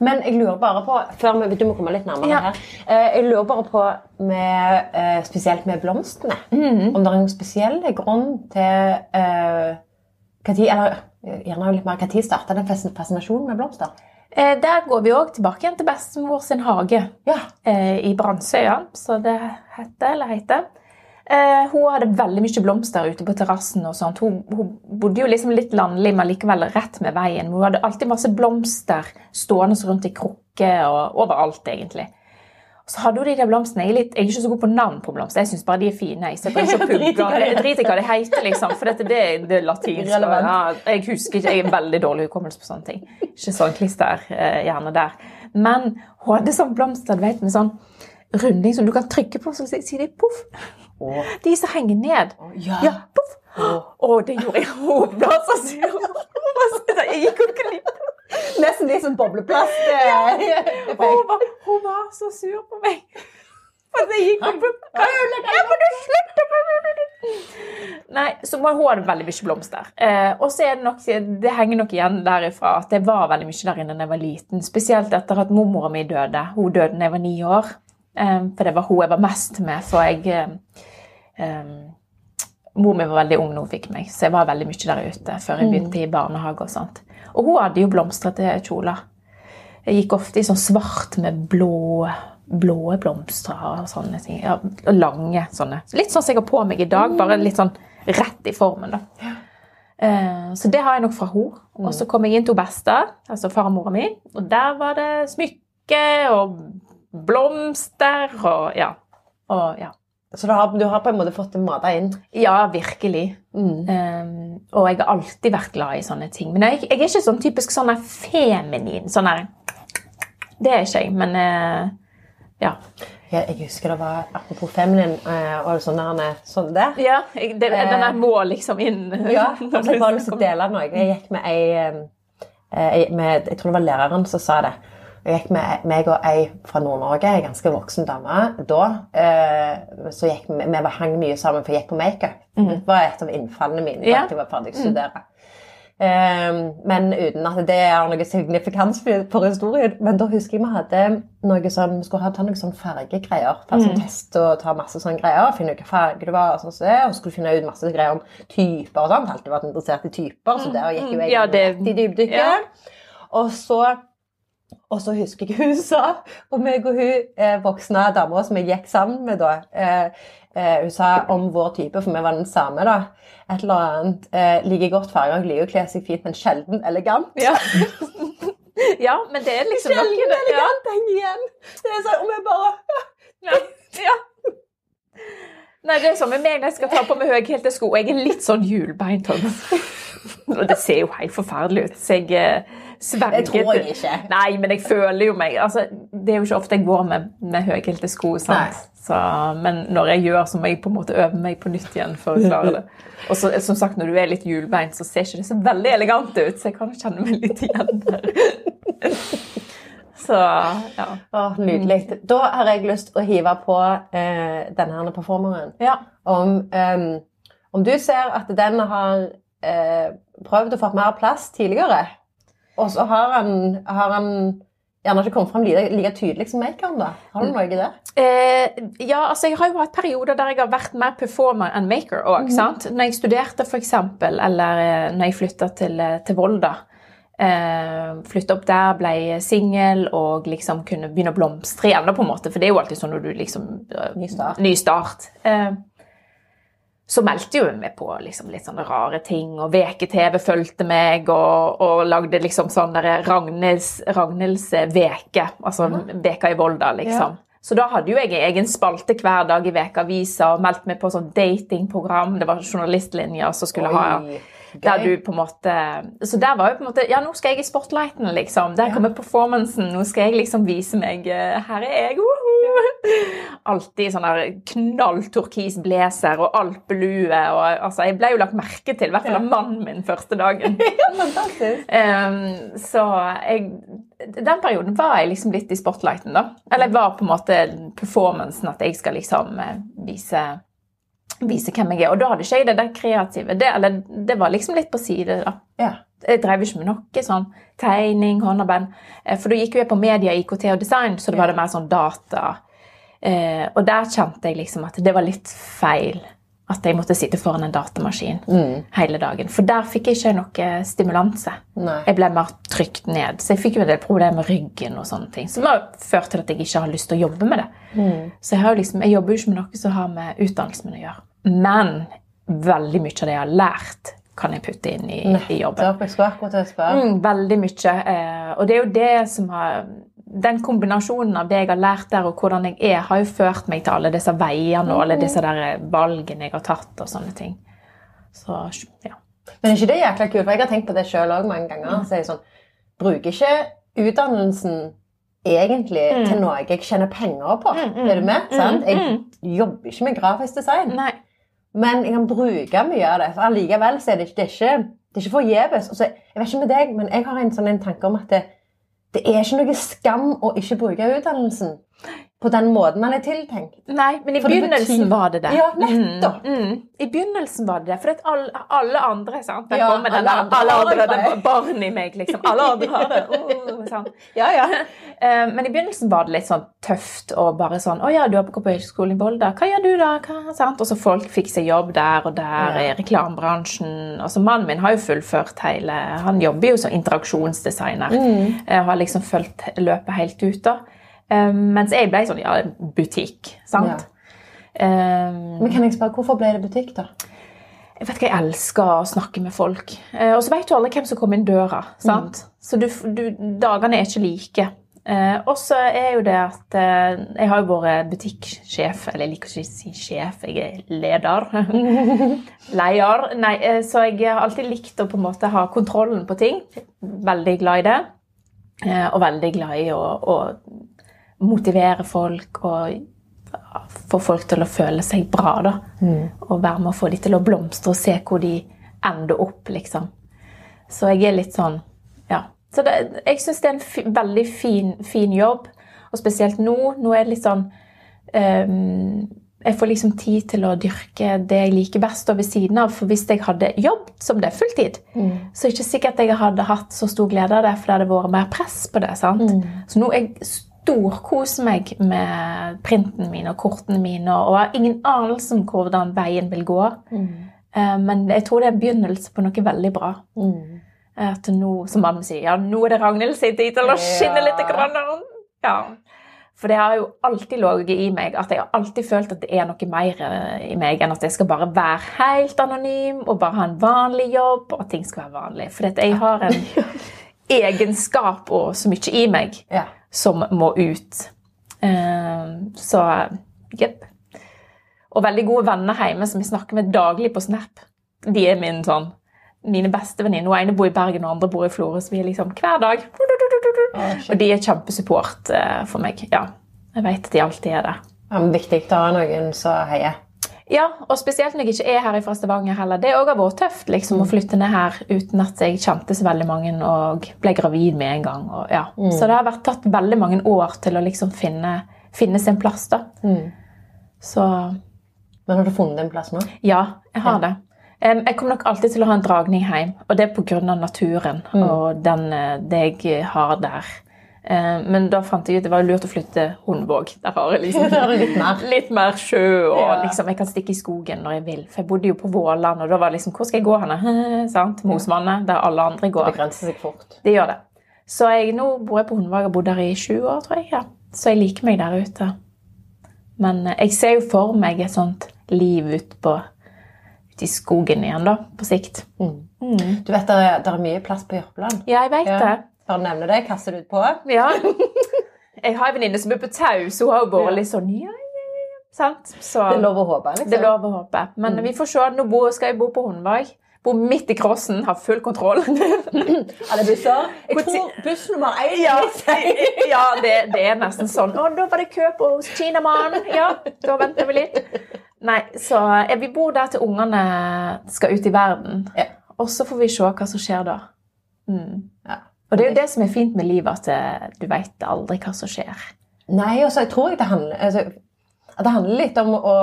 Men jeg lurer bare på før vi, Du må komme litt nærmere Ja. her. Eh, jeg lurer bare på med, eh, spesielt med blomstene. Mm. Om det er noen spesiell grunn til eh, hva tid, eller eh, gjerne litt mer, hva tid starta den fas- fascinasjonen med blomster? eh, der går vi òg tilbake igjen til bestemor sin hage. Ja. eh, i Brandsøya, så det heter, eller heter. Eh, hun hadde veldig mye blomster ute på terrassen. og sånt. Hun, hun bodde jo liksom litt landlig, men likevel rett med veien. Hun hadde alltid masse blomster stående rundt i krukker og overalt, egentlig. Og så hadde hun de der blomstene. Jeg er, litt, jeg er ikke så god på navn på blomster. Jeg syns bare de er fine. Jeg det Jeg driter i hva de heter, liksom. For dette, det, det er latinsk. Ja, jeg husker ikke. Jeg er veldig dårlig hukommelse på sånne ting. Ikke sånn klister eh, der. Men hun hadde sånn blomster du vet, med sånn runding som du kan trykke på, så sier de poff. Å, De som henger ned. ja. Ja, poff. Og det gjorde jeg. Sur. Jeg gikk og klippet. Nesten litt sånn bobleplast. Ja. Hun var, hun var så sur på meg. For jeg gikk og Ja, du? Nei, så må- hun ha veldig mye blomster. Eh, og så er det nok, det henger nok igjen derifra at det var veldig mye der inne da jeg var liten. Spesielt etter at mormora mi døde. Hun døde da jeg var ni år. Eh, for det var hun jeg var mest med. For jeg eh, eh, Mor mi var veldig ung da hun fikk meg, så jeg var veldig mye der ute før jeg begynte i barnehage. Og sånt. Og hun hadde jo blomstrete kjoler. Jeg gikk ofte i sånn svart med blå, blå blomster og sånne ting. Ja, lange sånne. Litt sånn som jeg har på meg i dag, bare litt sånn rett i formen. da. Så det har jeg nok fra henne. Og så kom jeg inn til besta, altså farmora mi, og der var det smykke og blomster og ja. Og, ja. Så du har, du har, på en måte fått det mata inn? Ja, virkelig. Mm. Um, og jeg har alltid vært glad i sånne ting. Men jeg, jeg er ikke sånn typisk sånn feminin. Sånn der Det er ikke jeg, men uh, ja. Jeg, jeg, husker det var Apropos feminin uh, og sånn der, sånn der. Ja, jeg, det, den der må liksom inn. ja, altså, jeg har lyst til å dele noe. Jeg gikk med ei med, Jeg tror det var læreren som sa det. Jeg gikk med meg og ei fra Nord-Norge, ei ganske voksen dame da. Eh, så gikk vi, vi hang mye sammen, for jeg gikk på makeup. Mm. Det var et av innfallene mine da jeg var ferdig å studere. Mm. Eh, men uten at det er noe signifikans for historien. Men da husker jeg vi hadde noe sånn, vi skulle ta noen sånn fargegreier. Ta sånn mm. test og ta masse sånne greier. Finne ut hvilken farge det var. Og sånn så det, og skulle finne ut masse greier om typer og sånt. Alltid vært interessert i typer, så der gikk jo jeg ja, det, i dybdykket. Ja. Og så og så husker jeg hun sa, og meg og hun eh, voksne dama som jeg gikk sammen med da eh, eh, Hun sa om vår type, for vi var den samme, da. Et eller annet eh, Liker godt farger, liker å kle seg fint, men sjelden elegant. Ja. ja, men det er liksom Sjelden noe, elegant henger igjen. Det er sånn, om jeg bare ja. ja. Nei, det er sånn med meg når jeg skal ta på meg høyhælte sko. Jeg er litt sånn hjulbeint. Og det ser jo helt forferdelig ut. Så jeg eh, sverget Det tror jeg ikke. Nei, men jeg føler jo meg altså, Det er jo ikke ofte jeg går med, med høyhælte sko. Så, men når jeg gjør, så må jeg på en måte øve meg på nytt igjen for å klare det. Og så, som sagt, når du er litt hjulbeint, så ser ikke det så veldig elegant ut. Så jeg kan kjenne meg litt igjen der. Så, ja. Åh, nydelig. Da har jeg lyst til å hive på eh, denne performeren. Ja. Om, um, om, du ser at den har eh, prøvd å få mer plass tidligere, og så har han, har han gjerne ikke kommet fram like, like tydelig som makeren, da? Har du noe i det? Eh, ja, altså jeg har jo hatt perioder der jeg har vært mer performer enn maker òg. Mm. Når jeg studerte, f.eks., eller eh, når jeg flytta til, eh, til Volda. Eh, flytta opp der, ble singel og liksom kunne begynne å blomstre igjen. på en måte, For det er jo alltid sånn når du liksom eh, Ny start. Ny start. Eh, så meldte jo meg på liksom litt sånne rare ting, og VK-TV fulgte meg og, og, lagde liksom sånn Ragnhilds, Ragnhilds veke, altså veka i Volda, liksom. Ja. Så da hadde jo jeg egen spalte hver dag i Vekeavisa og meldte meg på sånn datingprogram. Det var journalistlinjer som skulle Oi. ha der du på en måte Så der var jo på en måte Ja, nå skal jeg i spotlighten, liksom. Der kommer performancen. Nå skal jeg liksom vise meg eh, Her er jeg. Woohoo! Alltid sånn der knallturkis blazer og alpelue. Og, altså, jeg ble jo lagt merke til, i hvert fall av mannen min første dagen. ja, fantastisk. Um, så jeg den perioden var jeg liksom litt i spotlighten, da. Eller jeg var på en måte performancen, at jeg skal liksom eh, vise vise hvem jeg er. Og da hadde ikke jeg det der kreative. Det, eller, det var liksom litt på side, da. Ja. Jeg drev ikke med noe sånn tegning, håndarbeid. Eh, for da gikk jo jeg på media, IKT og design, så det var det mer sånn data. Eh, og der kjente jeg liksom at det var litt feil. At jeg måtte sitte foran en datamaskin mm. hele dagen. For der fikk jeg ikke noe stimulanse. Nei. Jeg ble mer trykt ned. Så jeg fikk jo en del problemer med ryggen. og sånne ting, Som har ført til at jeg ikke har lyst til å jobbe med det. Mm. Så jeg, liksom, jeg, jobber jo ikke med noe som har med utdannelsen min å gjøre. Men veldig mye av det jeg har lært, kan jeg putte inn i, i jobben. Mm, veldig mye. Eh, og det er jo det som har den kombinasjonen av det jeg har lært der, og hvordan jeg er, har jo ført meg til alle disse veiene og alle disse der valgene jeg har tatt og sånne ting. Så, ja. Men er ikke det jækla kult? For jeg har tenkt på det sjøl òg mange ganger. Så jeg sånn, Bruker ikke utdannelsen egentlig mm. til noe jeg tjener penger på? Mm, mm, er du med? Mm, jeg mm. jobber ikke med grafisk design. Nei. Men jeg kan bruke mye av det. For allikevel så er det, det er ikke, det er ikke forgjeves. Jeg vet ikke med deg, men jeg har en sånn en tanke om at det, det er ikke noe skam å ikke bruke utdannelsen på den måten han er tiltenkt. Nei, men i for begynnelsen det var det det. Ja, nettopp. Mm, mm. I begynnelsen var det det. For at alle, alle andre sant? Ja, alle, den, andre, alle andre, det barn i meg, liksom. Alle andre har det. Oh, sånn. ja, ja. Eh, men i begynnelsen var det litt sånn tøft og bare sånn Å ja, du har gått på høyskolen i Volda. Hva gjør du da? Hva, sant? Og så folk fikk seg jobb der og der i reklamebransjen. Og så mannen min har jo fullført hele Han jobber jo som interaksjonsdesigner. Mm. Eh, og har liksom fulgt løpet helt ut, da. Um, mens jeg ble sånn ja, butikk. Sant? Ja. Um, Men kan jeg spørre, hvorfor ble det butikk, da? jeg vet ikke, jeg elsker å snakke med folk. Eh, og så vet du aldri hvem som kommer inn døra. sant? Så du, du, dagene er ikke like. Eh, og så er jo det at eh, jeg har jo vært butikksjef, eller jeg liker ikke å si sjef, jeg er leder. Leier. Nei, så jeg har alltid likt å på en måte ha kontrollen på ting. Veldig glad i det. Eh, og veldig glad i å, å motivere folk og få folk til å føle seg bra. da. Og være med å få dem til å blomstre og se hvor de ender opp, liksom. Så jeg er litt sånn Ja. Så det, jeg syns det er en fi, veldig fin, fin jobb. Og spesielt nå. Nå er det litt sånn um, Jeg får liksom tid til å dyrke det jeg liker best og ved siden av. For hvis jeg hadde jobbet som det fulltid, så er det ikke sikkert jeg hadde hatt så stor glede av det, for det hadde vært mer press på det. sant? Så nå er jeg storkoser meg med printen min og kortene mine, og har ingen anelse om hvordan veien vil gå. Mm. Men jeg tror det er begynnelse på noe veldig bra. At nå, som mannen sier, ja, nå er det Ragnhild sin tid til å skinne litt. Grann. Ja. For det har jo alltid ligget i meg at jeg har alltid følt at det er noe mer eh, i meg enn at jeg skal bare være helt anonym og bare ha en vanlig jobb, og at ting skal være vanlig. For jeg har en egenskap og så mye i meg Ja. Som må ut. Eh, Så jepp. Og veldig gode venner hjemme som jeg snakker med daglig på Snap. De er min sånn mine beste venninner. Hun ene bor i Bergen, og andre bor i Florø. Så vi er liksom hver dag. Og de er kjempesupport eh, for meg. Ja, jeg vet at de alltid er det. Ja, men Viktig å ha noen som heier. Ja, og spesielt når jeg ikke er her fra Stavanger heller. Det òg har vært tøft liksom, å flytte ned her uten at jeg kjente så veldig mange og ble gravid med en gang. Og, ja. Så det har vært tatt veldig mange år til å liksom finne, finne sin plass. da. Så Men har du funnet en plass nå? ja, jeg har det. Jeg kommer nok alltid til å ha en dragning hjem, og det er pga. naturen og den, eh, det jeg har der. Eh, Men da fant jeg ut det var lurt å flytte Hundvåg. Der har jeg liksom det litt mer. litt mer sjø, og Ja. liksom, jeg kan stikke i skogen når jeg vil. For jeg bodde jo på Våland, og da var det liksom Hvor skal jeg gå hen? Mosvannet, der alle andre Det går. begrenser seg fort. Det gjør det. Så jeg, nå bor jeg på Hundvåg og har bodd der i sju år, tror jeg. ja. Så jeg liker meg der ute. Men eh, jeg ser jo for meg et sånt liv ute på ut i skogen igjen, da, på sikt. Du vet, Det er, det er mye plass på Jørpeland. Ja, jeg vet Ja. det. Bare nevne det. Kaster det ut på. Ja. Jeg har en venninne som er på Tau, så hun har jo vært litt sånn ja, ja, ja. Sant? Så Det er lov å håpe. liksom. det er lov å håpe. Men vi får se. Nå skal jeg bo på Hundvåg. Bo midt i crossen, har full kontroll. Alle busser. Jeg tror buss nummer én Ja, ja det, det er nesten sånn. Å, da var det kø på hos Kinamannen. Ja, da venter vi litt. Nei, så vi bor der til ungene skal ut i verden. Ja. Og så får vi se hva som skjer da. Mm. Ja. Og det er jo det som er fint med livet, at eh, du vet aldri hva som skjer. Nei, og så tror jeg det handler altså, det handler litt om å,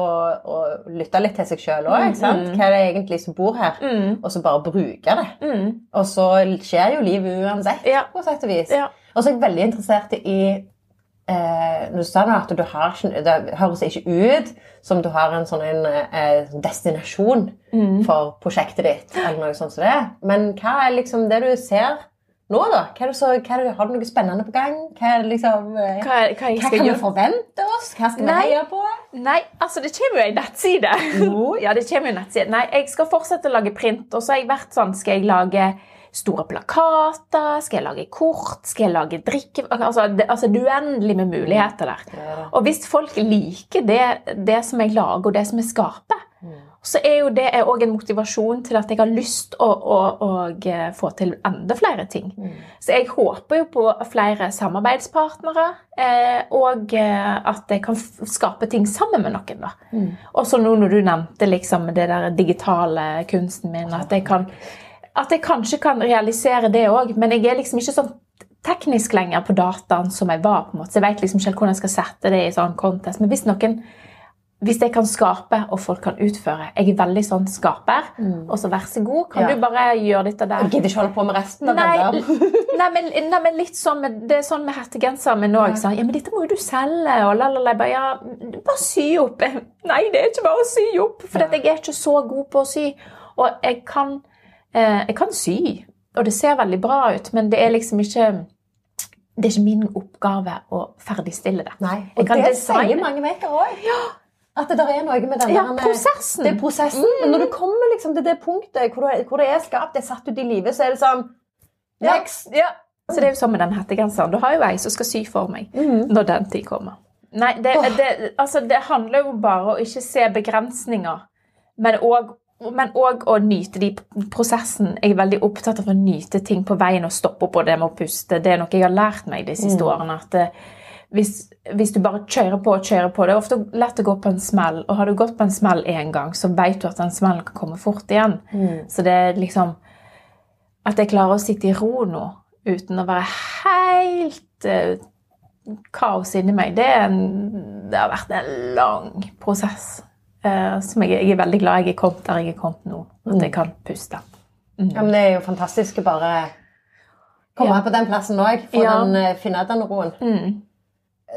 å, å lytte litt til seg sjøl òg. Hva er det egentlig som bor her? Og så bare bruke det. Mm. Og så skjer jo livet uansett, Ja. på sett og vis. Ja. Og så er jeg veldig interessert i eh, du sa at du har Det høres ikke ut som du har en sånn en, eh, destinasjon Mm. for prosjektet ditt, eller noe sånt som det. Men hva er liksom det du ser nå, da? Hva er det så, hva er det, har du noe spennende på gang? Hva er det liksom eh, Hva, hva hva kan vi forvente oss? Hva skal vi heie på? Nei, altså det kommer jo en nettside. Jo. ja, det kommer jo nettside. Nei, jeg skal fortsette å lage print, og så har jeg vært sånn, skal jeg lage store plakater, skal jeg lage kort, skal jeg lage drikke... Altså, det, altså det er uendelig med muligheter der. Ja. Og hvis folk liker det, det som jeg lager, og det som jeg skaper, så er jo det òg en motivasjon til at jeg har lyst å, å, å eh, få til enda flere ting. Så jeg håper jo på flere samarbeidspartnere, eh, og eh, at jeg kan skape ting sammen med noen. da. Og så nå når du nevnte liksom det der digitale kunsten min, at jeg, kan, at jeg kanskje kan realisere det òg, men jeg er liksom ikke sånn teknisk lenger på dataen som jeg var. på en måte. Så jeg vet liksom ikke hvordan jeg skal sette det i sånn contest. Men hvis noen hvis jeg kan skape, og folk kan utføre Jeg er veldig sånn skaper. Og så vær så god, kan Ja. du bare gjøre dette der? Jeg gidder ikke holde på med resten av Nei, den nei, men, nei, men litt sånn med, Det er sånn med hettegenseren min òg. Ja. ja, men dette må jo du selge, og la, la, la. Bare, ja, bare sy opp. Nei, det er ikke bare å sy opp, for jeg er ikke så god på å sy. Og jeg kan, eh, jeg kan sy, og det ser veldig bra ut, men det er liksom ikke det er ikke min oppgave å ferdigstille det. Nei, og det sier mange makere òg. At det der er noe med den Ja, der- prosessen. Det er prosessen. Men når du kommer liksom til det punktet hvor, du, hvor det er skapt, det er satt ut i livet, så er det sånn Ja. Ja. Så det er jo sånn med den hettegenseren. Du har jo ei som skal sy for meg når den tid kommer. Nei, det, det, altså, det handler jo bare om å ikke se begrensninger, men òg men òg å nyte de prosessen. Jeg er veldig opptatt av å nyte ting på veien og stoppe opp og det med å puste. Det er noe jeg har lært meg de siste årene. at det, hvis, hvis du bare kjører på og kjører på Det er ofte lett å gå på en smell, og har du gått på en smell én gang, så vet du at den smellen kan komme fort igjen. Så det er liksom At jeg klarer å sitte i ro nå uten å være helt eh, kaos inni meg, det, en, det har vært en lang prosess. eh, som jeg, jeg er veldig glad jeg er kommet der jeg er kommet nå. At jeg kan puste. Ja, men det er jo fantastisk å bare komme Ja. på den plassen òg. Ja. Finne den roen. Mm.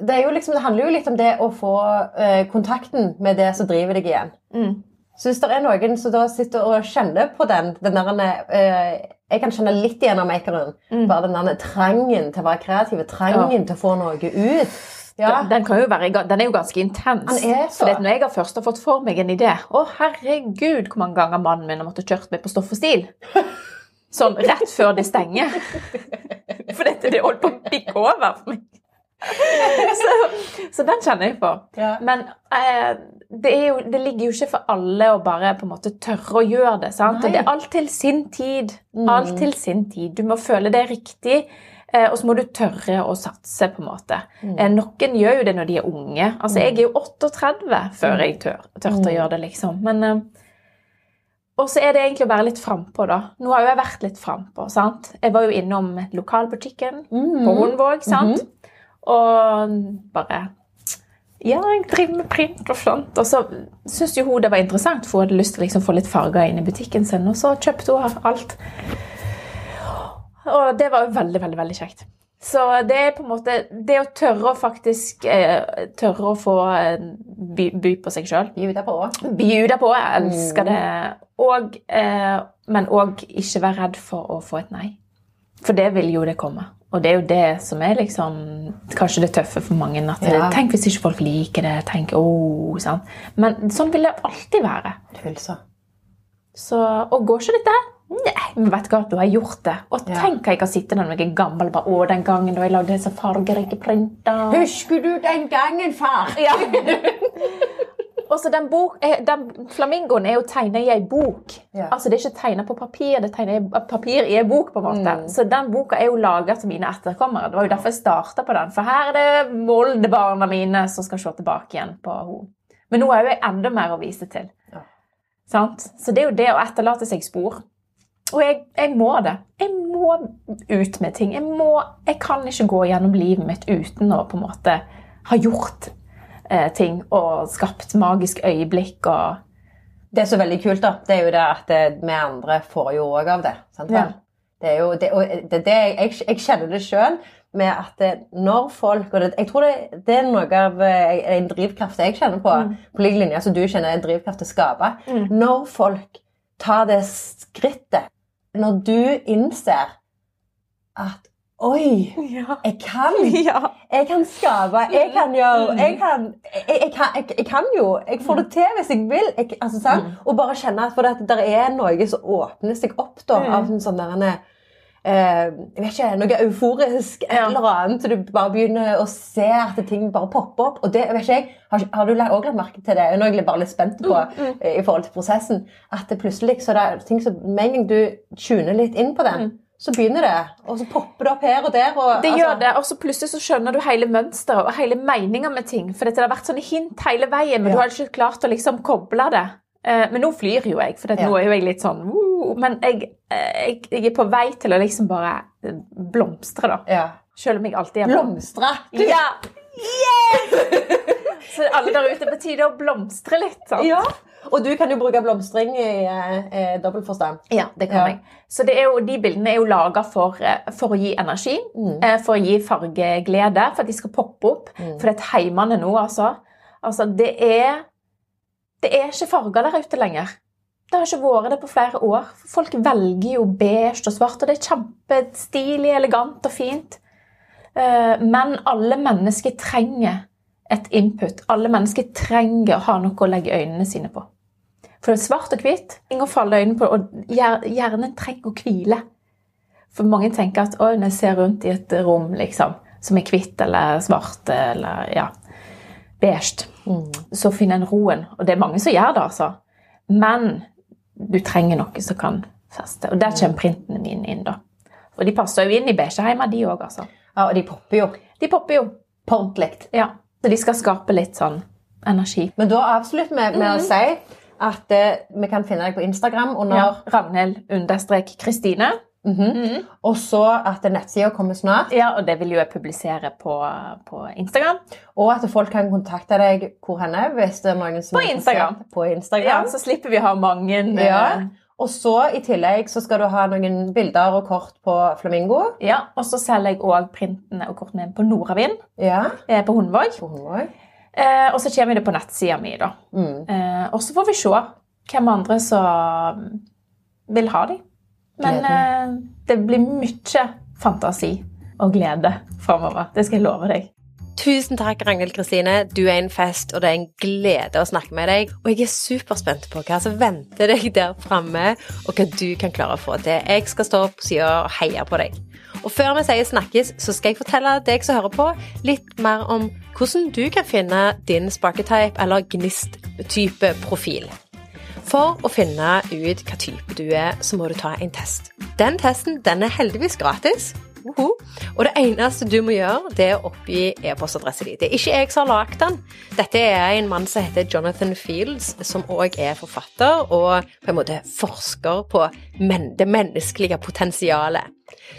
Det, liksom, det handler jo litt om det å få eh, kontakten med det som driver deg igjen. Mm. Så hvis det er noen som da sitter og kjenner på den, den der, eh, Jeg kan kjenne litt igjen av makeren. Mm. Bare den der trangen til å være kreativ, trangen til å få noe ut. Ja. Den, den, kan jo være, den er jo ganske intens. For når jeg har først har fått for meg en idé Å, herregud, hvor mange ganger mannen min har måttet kjørt meg på Stoff og stil. Sånn rett før det stenger. For dette det holdt på å bikke over for meg. Så, så den kjenner jeg på. Ja. Men eh, det, jo, det ligger jo ikke for alle å bare på en måte tørre å gjøre det. sant? Nei. Det er alt til sin tid. Alt til sin tid. Du må føle det riktig. Eh, og så må du tørre å satse, på en måte. Eh, noen gjør jo det når de er unge. Altså, Jeg er jo 38 før jeg tør, tørte å gjøre det, liksom. Men eh, Og så er det egentlig å være litt frampå, da. Nå har jo jeg vært litt frampå. sant? Jeg var jo innom lokalbutikken på Hornvåg, sant? Og bare Ja, jeg driver med print og sånt. Og så syntes jo hun det var interessant, for hun hadde lyst til å liksom få litt farger inn i butikken sin. Og så kjøpte hun alt. Og det var jo veldig, veldig, veldig kjekt. Så det er på en måte Det å tørre å faktisk eh, Tørre å få eh, by, by på seg sjøl. Bjuda på. Bjuda på. Jeg elsker det. Og, eh, men òg ikke være redd for å få et nei. For det vil jo det komme. Og det er jo det som er liksom kanskje det tøffe for mange. At Ja. Tenk hvis ikke folk liker det. Tenk, oh, sånn. Men sånn vil det alltid være. Tulsa. Så, og går ikke dette? Nei, men vet du hva, du har gjort det. Og Ja. tenk jeg kan sitte der når jeg er gammel bare, å, den gangen da jeg lagde disse fargerike printer. Husker du den gangen, far? Ja. Og så den, bok, den Flamingoen er jo tegna i ei bok. Ja. Altså Det er ikke tegna på papir, det er tegna i papir i ei bok. på en måte. Mm. Så den boka er jo laga til mine etterkommere. Det var jo derfor jeg starta på den. For her er det Molde-barna mine som skal se tilbake igjen på henne. Men nå har jeg enda mer å vise til. Ja. Sant? Så det er jo det å etterlate seg spor. Og jeg, jeg må det. Jeg må ut med ting. Jeg, må, jeg kan ikke gå gjennom livet mitt uten å på en måte ha gjort eh, ting og skapt magisk øyeblikk og Det er så veldig kult, da. Det er jo det at eh, vi andre får jo òg av det. Sant. Ja. Det er jo det, og det, det, jeg, jeg kjenner det sjøl med at eh, når folk og det, Jeg tror det, det er noe av eh, en drivkraft jeg kjenner på, på lik linje som du kjenner en drivkraft til å skape. Når folk tar det skrittet, når du innser at Oi! Jeg kan! Ja. Jeg kan skape, jeg kan gjøre jeg kan, jeg, jeg, kan, jeg, kan jo. Jeg får det til hvis jeg vil. Altså, sant? Og bare kjenne at, for at det er noe som åpner seg opp da, av en sånn der, eh, jeg vet ikke, noe euforisk eller annet. Så du bare begynner å se at ting bare popper opp. Og det vet ikke jeg, Har, har du òg lagt merke til det? Nå er jeg bare litt spent på i forhold til prosessen. At det plutselig så det er ting som Med en gang du tuner litt inn på den, så begynner det. Og så popper det opp her og der. Og, Det altså- gjør det, og så plutselig så skjønner du hele mønsteret og hele meninga med ting. For dette har vært sånne hint hele veien, men Ja. du har ikke klart å liksom koble det. Eh, Men nå flyr jo jeg, for Ja. nå er jo jeg litt sånn «Woo», Men jeg, eh, jeg, jeg er på vei til å liksom bare blomstre, da. ja. Selv om jeg alltid er Blomstre. Ja! Så alle der ute på tide å blomstre litt. sant? Ja. Og du kan jo bruke blomstring i eh, eh, dobbel forstand. Ja, det kan Ja. jeg. Så det jo, de bildene er jo laga for, eh, for å gi energi, Mm. eh, for å gi fargeglede, for at de skal poppe opp. Mm. For det er heimene nå, altså. Altså, det er Det er ikke farger der ute lenger. Det har ikke vært det på flere år. Folk velger jo beige og svart, og det er kjempestilig, elegant og fint. Men alle mennesker trenger et input. Alle mennesker trenger å ha noe å legge øynene sine på. For det er svart og hvitt. Ingen faller øynene på, og hjernen trenger å hvile. For mange tenker at når jeg ser rundt i et rom liksom, som er hvitt eller svart eller ja, beige, mm. så finner en roen. Og det er mange som gjør det, altså. Men du trenger noe som kan feste. Og der kommer printene mine inn, da. Og de passer jo inn i beigeheimer, de òg, altså. Ja, og de popper jo. De popper jo. På. Ja. Så de skal skape litt sånn energi. Men da avslutter vi med, med å si at eh, vi kan finne deg på Instagram under ja, Ragnhild-Kristine. Mm -hmm. mm -hmm. Og så at nettsida kommer snart. Ja, og det vil jo jeg publisere på, på, Instagram. Og at folk kan kontakte deg hvor henne hvis det er noen som På Instagram. På Instagram. Ja, Så slipper vi å ha mange ja. Og så i tillegg så skal du ha noen bilder og kort på Flamingo. Ja, Og så selger jeg òg printene og kortene på Nordavind ja. på Hundvåg. På Hundvåg. Eh, og så kommer det på nettsida mi, da. Mm. Eh, og så får vi se hvem andre som vil ha dem. Men eh, det blir mye fantasi og glede framover. Det skal jeg love deg. Tusen takk, Ragnhild Kristine. Du er en fest, og det er en glede å snakke med deg. Og jeg er superspent på hva som venter deg der framme, og hva du kan klare å få til. Jeg skal stå på sida og heie på deg. Og før vi sier snakkes, så skal jeg fortelle deg som hører på, litt mer om hvordan du kan finne din sparketype eller gnist-type profil. For å finne ut hva type du er, så må du ta en test. Den testen den er heldigvis gratis. Og det eneste du må gjøre, det er å oppgi e-postadressen din. Det er ikke jeg som har lagd den. Dette er en mann som heter Jonathan Fields, som òg er forfatter og på en måte forsker på det menneskelige potensialet.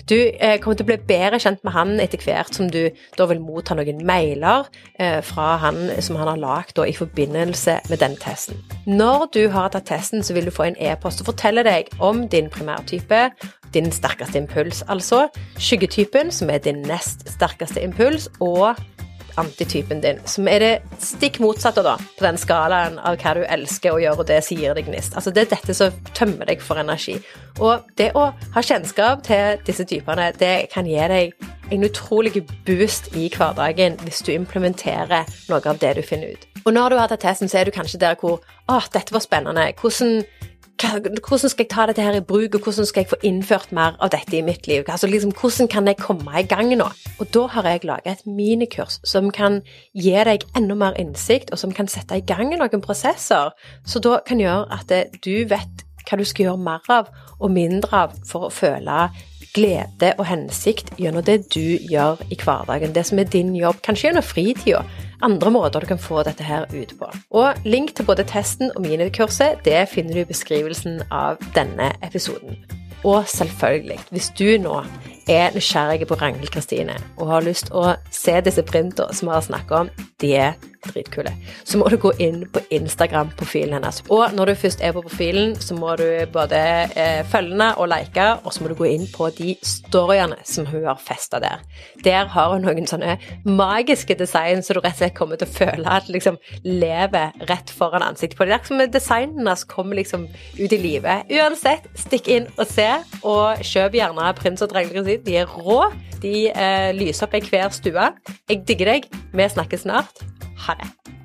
Du eh, kommer til å bli bedre kjent med han etter hvert som du da vil motta noen mailer eh, fra han som han har lagd i forbindelse med den testen. Når du har tatt testen, så vil du få en e-post og fortelle deg om din primærtype, din sterkeste impuls, altså skyggetypen, som er din nest sterkeste impuls, og antitypen din, som er det stikk motsatte da, på den skalaen av hva du elsker å gjøre, og det gir deg gnist. Altså, det er dette som tømmer deg for energi. Og det å ha kjennskap til disse typene, det kan gi deg en utrolig boost i hverdagen hvis du implementerer noe av det du finner ut. Og når du har tatt testen, så er du kanskje der hvor Å, dette var spennende. Hvordan hvordan skal jeg ta dette her i bruk, og hvordan skal jeg få innført mer av dette i mitt liv? Altså liksom, Hvordan kan jeg komme i gang nå? Og da har jeg laga et minikurs som kan gi deg enda mer innsikt, og som kan sette i gang noen prosesser, så da kan gjøre at du vet hva du skal gjøre mer av og mindre av for å føle glede og hensikt gjennom det du gjør i hverdagen. Det som er din jobb, kanskje gjennom fritida. Andre måter du kan få dette her ut på. Og link til både testen og minikurset det finner du i beskrivelsen av denne episoden. Og selvfølgelig, hvis du nå er nysgjerrig på Ragnhild Kristine og har lyst å se disse printene som vi har snakket om, de er dritkule. Så må du gå inn på Instagram-profilen hennes. Og når du først er på profilen, så må du både eh, følge henne og like, og så må du gå inn på de storyene som hun har festa der. Der har hun noen sånne magiske design så du rett og slett kommer til å føle at liksom lever rett foran ansiktet på deg. Det er som designen hennes kommer liksom ut i livet. Uansett, stikk inn og se, og kjøp gjerne prins og Ragnhild Kristine. De er rå. De eh, lyser opp i hver stue. Jeg digger deg. Vi snakkes snart. Ha det.